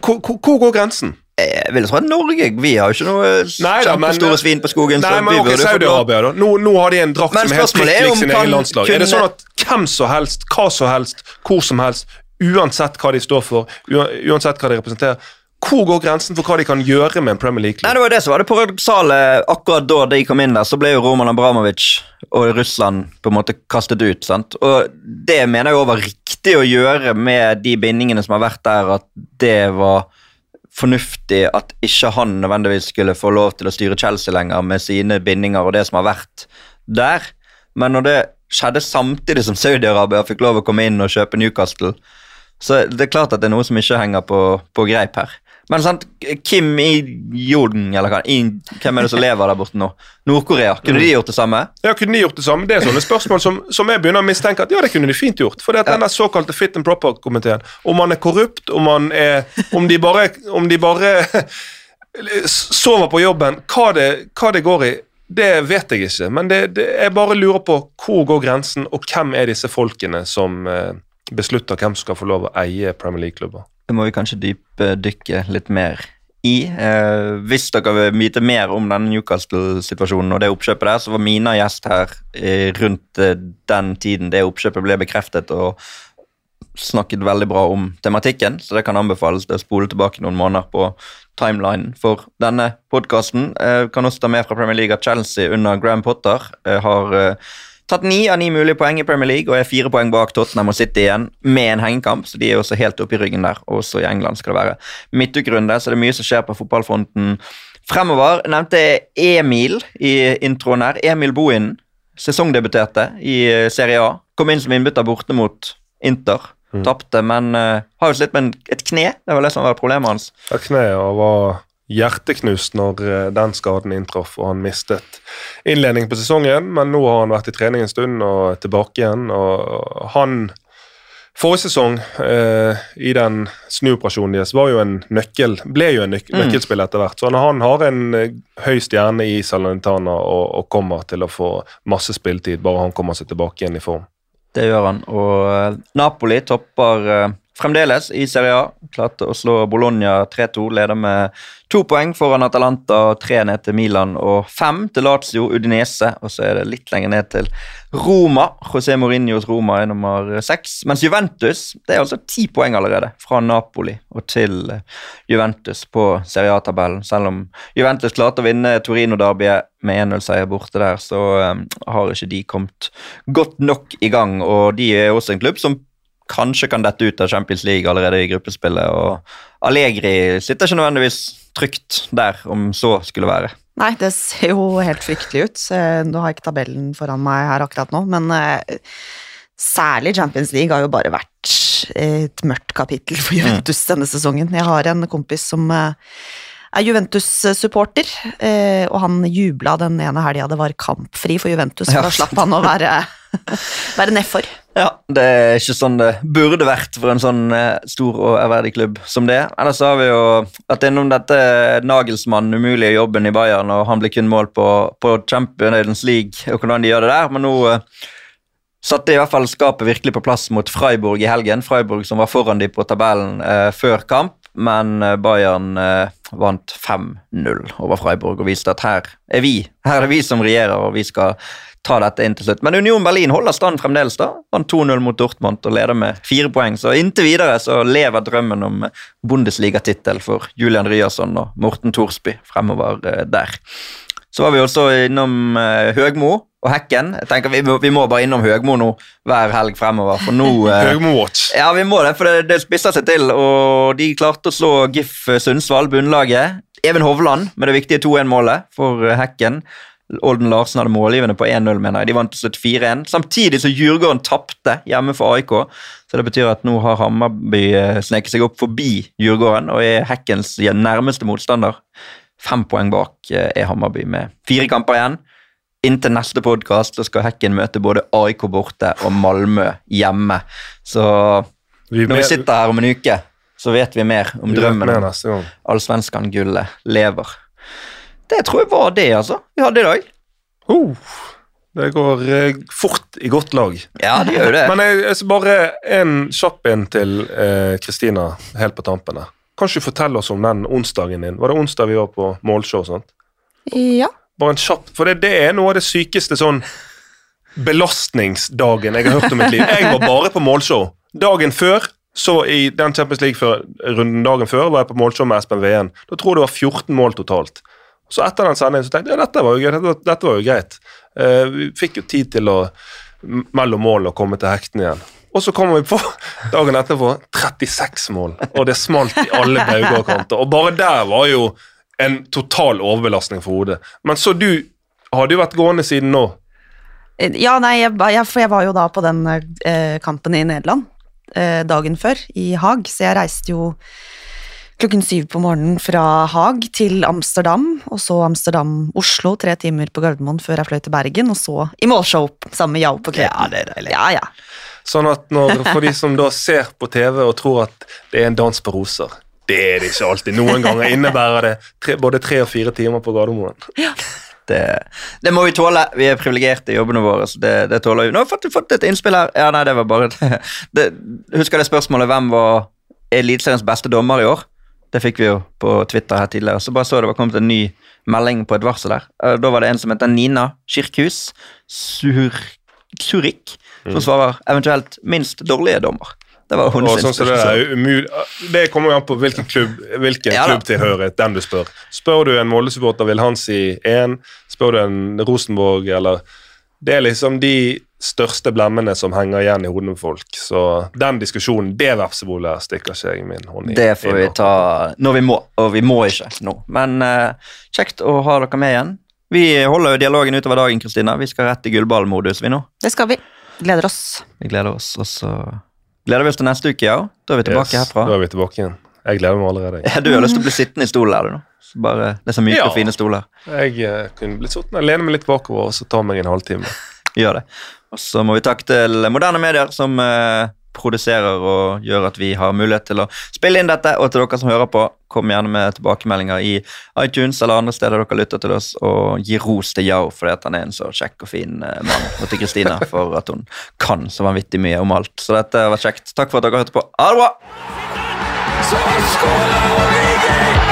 Hvor, går grensen? Jeg vil tro at Norge Vi har jo ikke noe kjempestore svin på skogen. Nei, så men ok, Saudi-Arabia, da. Nå, nå har de en drakt som er helt lik om sin kan- egen landslag. Er det sånn at hvem som helst, hva som helst, hvor som helst, uansett hva de står for, uansett hva de representerer, hvor går grensen for hva de kan gjøre med en Premier League-klubb? det var det som var det paradoksale. Akkurat da de kom inn der, så ble jo Roman Abramovic og Russland på en måte kastet ut. sant? Og det mener jeg også var riktig å gjøre med de bindingene som har vært der, at det var fornuftig at ikke han nødvendigvis skulle få lov til å styre Chelsea lenger med sine bindinger og det som har vært der. Men når det skjedde samtidig som Saudi-Arabia fikk lov å komme inn og kjøpe Newcastle, så det er klart at det er noe som ikke henger på, på greip her. Men sant, Kim i Jorden, eller hva, I, hvem er det som lever der borte nå? Nord-Korea. Kunne de gjort det samme? Ja, Kunne de gjort det samme? Det er sånne spørsmål som, som jeg begynner å mistenke at ja, det kunne de fint gjort. For Ja. den der såkalte fit and proper-komiteen, om man er korrupt, om man er Om de bare, om de bare sover på jobben. Hva det, hva det går i, det vet jeg ikke. Men det, det, jeg bare lurer på hvor går grensen, og hvem er disse folkene som eh, beslutter hvem som skal få lov å eie Premier League-klubber? Det må vi kanskje dypdykke litt mer i. Eh, hvis dere vil vite mer om denne Newcastle-situasjonen og det oppkjøpet der, så var Mina gjest her eh, rundt eh, den tiden det oppkjøpet ble bekreftet, og snakket veldig bra om tematikken, så det kan anbefales å spole tilbake noen måneder på timelinen for denne podkasten. Eh, kan også ta med fra Premier League at Chelsea under Graham Potter eh, har eh, tatt ni av ni mulige poeng i Premier League og er fire poeng bak Tottenham og City igjen med en hengekamp, så de er også helt oppe i ryggen der. Også i England skal det være midtukerunde, så det er mye som skjer på fotballfronten fremover. Nevnte Emil i introen her. Emil Bohinen sesongdebuterte i eh, Serie A. Kom inn som innbytter borte mot Inter. Tapte, men uh, har jo slitt med et kne. Det var det som var problemet hans. Ja, kneet og var hjerteknust når eh, den skaden inntraff og han mistet innledningen på sesongen, men nå har han vært i trening en stund og tilbake igjen. og han Forrige sesong, eh, i den snuoperasjonen deres, var jo en nøkkel, ble jo en nøk nøkkelspill etter hvert. Så han, han har en eh, høy stjerne i Salonitana og, og kommer til å få masse spilletid, bare han kommer seg tilbake igjen i form. Det gjør han. Og eh, Napoli topper eh, fremdeles i Serie A. Klarte å slå Bologna 3-2. Leder med to poeng foran Atalanta, tre ned til Milan og fem til Lazio Udinese. Og så er det litt lenger ned til Roma. José Mourinhos Roma er nummer seks. Mens Juventus det er altså ti poeng allerede fra Napoli og til Juventus på Serie A-tabellen. Selv om Juventus klarte å vinne Torino-derbyet med 1-0-seier borte der, så eh, har ikke de kommet godt nok i gang. Og de er også en klubb som kanskje kan dette ut av Champions League allerede i gruppespillet. Og Allegri sitter ikke nødvendigvis trygt der, om så skulle være. Nei, det ser jo helt fryktelig ut. Eh, Nå har jeg ikke tabellen foran meg her akkurat nå, men eh, særlig Champions League har jo bare vært et mørkt kapittel for Juventus denne sesongen. Jeg har en kompis som eh, er Juventus-supporter, og han jubla den ene helga det var kampfri for Juventus, for da slapp han å være, være nedfor. Ja, det er ikke sånn det burde vært for en sånn eh, stor og ærverdig klubb som det. Ellers har vi jo vært innom dette Nagelsmann, umulige jobben i Bayern, og han blir kun målt på, på Champions League og hvordan de gjør det der, men nå eh, satte i hvert fall skapet virkelig på plass mot Freiburg i helgen. Freiburg som var foran de på tabellen eh, før kamp, men eh, Bayern eh, vant 5-0 over Freiburg og viste at her er vi. Her er det vi som regjerer, og vi skal ta dette inn til slutt. Men Union Berlin holder stand fremdeles. da. Vant 2-0 mot Dortmund og leder med fire poeng. Så inntil videre så lever drømmen om Bundesliga-tittel for Julian Ryerson og Morten Thorsby fremover eh, der. Så var vi også innom eh, Høgmo og Hekken. Jeg tenker Vi må, vi må bare innom Høgmo nå hver helg fremover, for nå eh, Høgmo-watch. ja, vi må det, for det, det spisser seg til. Og de klarte å slå GIF Sundsvall, bunnlaget. Even Hovland med det viktige 2-1-målet for Hekken. Olden Larsen hadde målgivende på 1-0, mener jeg. De vant til slutt 4-1. Samtidig så Djurgården tapte hjemme for AIK. Så det betyr at nå har Hammarby eh, sneket seg opp forbi Djurgården og er Hekkens nærmeste motstander. Fem poeng bak eh, er Hammarby med fire kamper igjen. Inntil neste podkast skal Hekken møte både AIK borte og Malmö hjemme. Så når vi sitter her om en uke, så vet vi mer om drømmen om allsvenskan-gullet lever. Det tror jeg var det, altså. Vi hadde i dag. Uh, det går eh, fort i godt lag. Ja, det gjør det. Men jeg, jeg skal bare en kjapp en til eh, Kristina helt på tampene. Kan ikke du fortelle oss om den onsdagen din? Var det onsdag vi var på målshow? sant? Ja. Bare en kjapp, For det, det er noe av det sykeste sånn belastningsdagen jeg har hørt om mitt liv. Jeg var bare på målshow. Dagen før, så i den Champions League-runden dagen før, var jeg på målshow med Espen Veen. Da tror jeg det var 14 mål totalt. Så etter den sendingen så tenkte jeg ja, dette var jo, greit, dette, dette var jo greit. Uh, vi fikk jo tid til å mellom målene og komme til hektene igjen. Og så kommer vi på dagen etterpå 36 mål, og det smalt i alle bauger og. Og bare der var jo en total overbelastning for hodet. Men så du hadde jo vært gående siden nå. Ja, nei, jeg, jeg, for jeg var jo da på den eh, kampen i Nederland eh, dagen før, i Haag, så jeg reiste jo klokken syv på morgenen fra Haag til Amsterdam, og så Amsterdam-Oslo, tre timer på Gardermoen før jeg fløy til Bergen, og så i målshow sammen med Yao på kvelden. Ja, det er deilig. Ja, ja. Sånn at når, for de som da ser på TV og tror at det er en dans på roser, Det er det ikke alltid. Noen ganger innebærer det tre, både tre og fire timer på Gardermoen. Det, det må vi tåle. Vi er privilegerte i jobbene våre. så det, det tåler vi. Nå har vi fått, fått et innspill her. Ja, nei, det var bare det, det, Husker det spørsmålet hvem var Eliteseriens beste dommer i år? Det fikk vi jo på Twitter her tidligere. Så bare så det var kommet en ny melding på et varsel der. Eh, Da var det en som heter Nina Kirkhus Sur Surik, som svarer eventuelt minst dårlige dommer. Det var hun sin sånn det, er det kommer jo an på hvilken klubb Hvilken Ja klubbtilhørighet den du spør. Spør du en Molde-supporter, vil han si én. Spør du en Rosenborg, eller Det er liksom de største blemmene som henger igjen i hodene på folk. Så den diskusjonen, det vepsebolet stikker ikke jeg min hånd i. Det får vi ta når vi må, og vi må ikke nå. Men uh, kjekt å ha dere med igjen. Vi holder jo dialogen utover dagen, Kristina. Vi skal rett i gullballmodus vi nå. Det skal vi. Gleder oss. Vi gleder oss, og så gleder vi oss til neste uke, ja. Da er vi tilbake Yes, herfra. Da er vi tilbake igjen. Jeg gleder meg allerede. jeg. Ja, du har lyst til å bli sittende i stolen her, du nå. Bare, det er så myke Ja. og fine stoler. Jeg uh, kunne blitt sittende og lene meg litt bakover og så ta meg en halvtime. Gjør det. Og så må vi takke til moderne medier som eh, produserer og gjør at vi har mulighet til å spille inn dette. Og til dere som hører på, kom gjerne med tilbakemeldinger i iTunes eller andre steder dere lytter til oss, og gi ros til Yao fordi at han er en så kjekk og fin eh, mann. Og til Kristina for at hun kan så vanvittig mye om alt. Så dette har vært kjekt. Takk for at dere hørte på. Ha det bra! Så skåler Origi!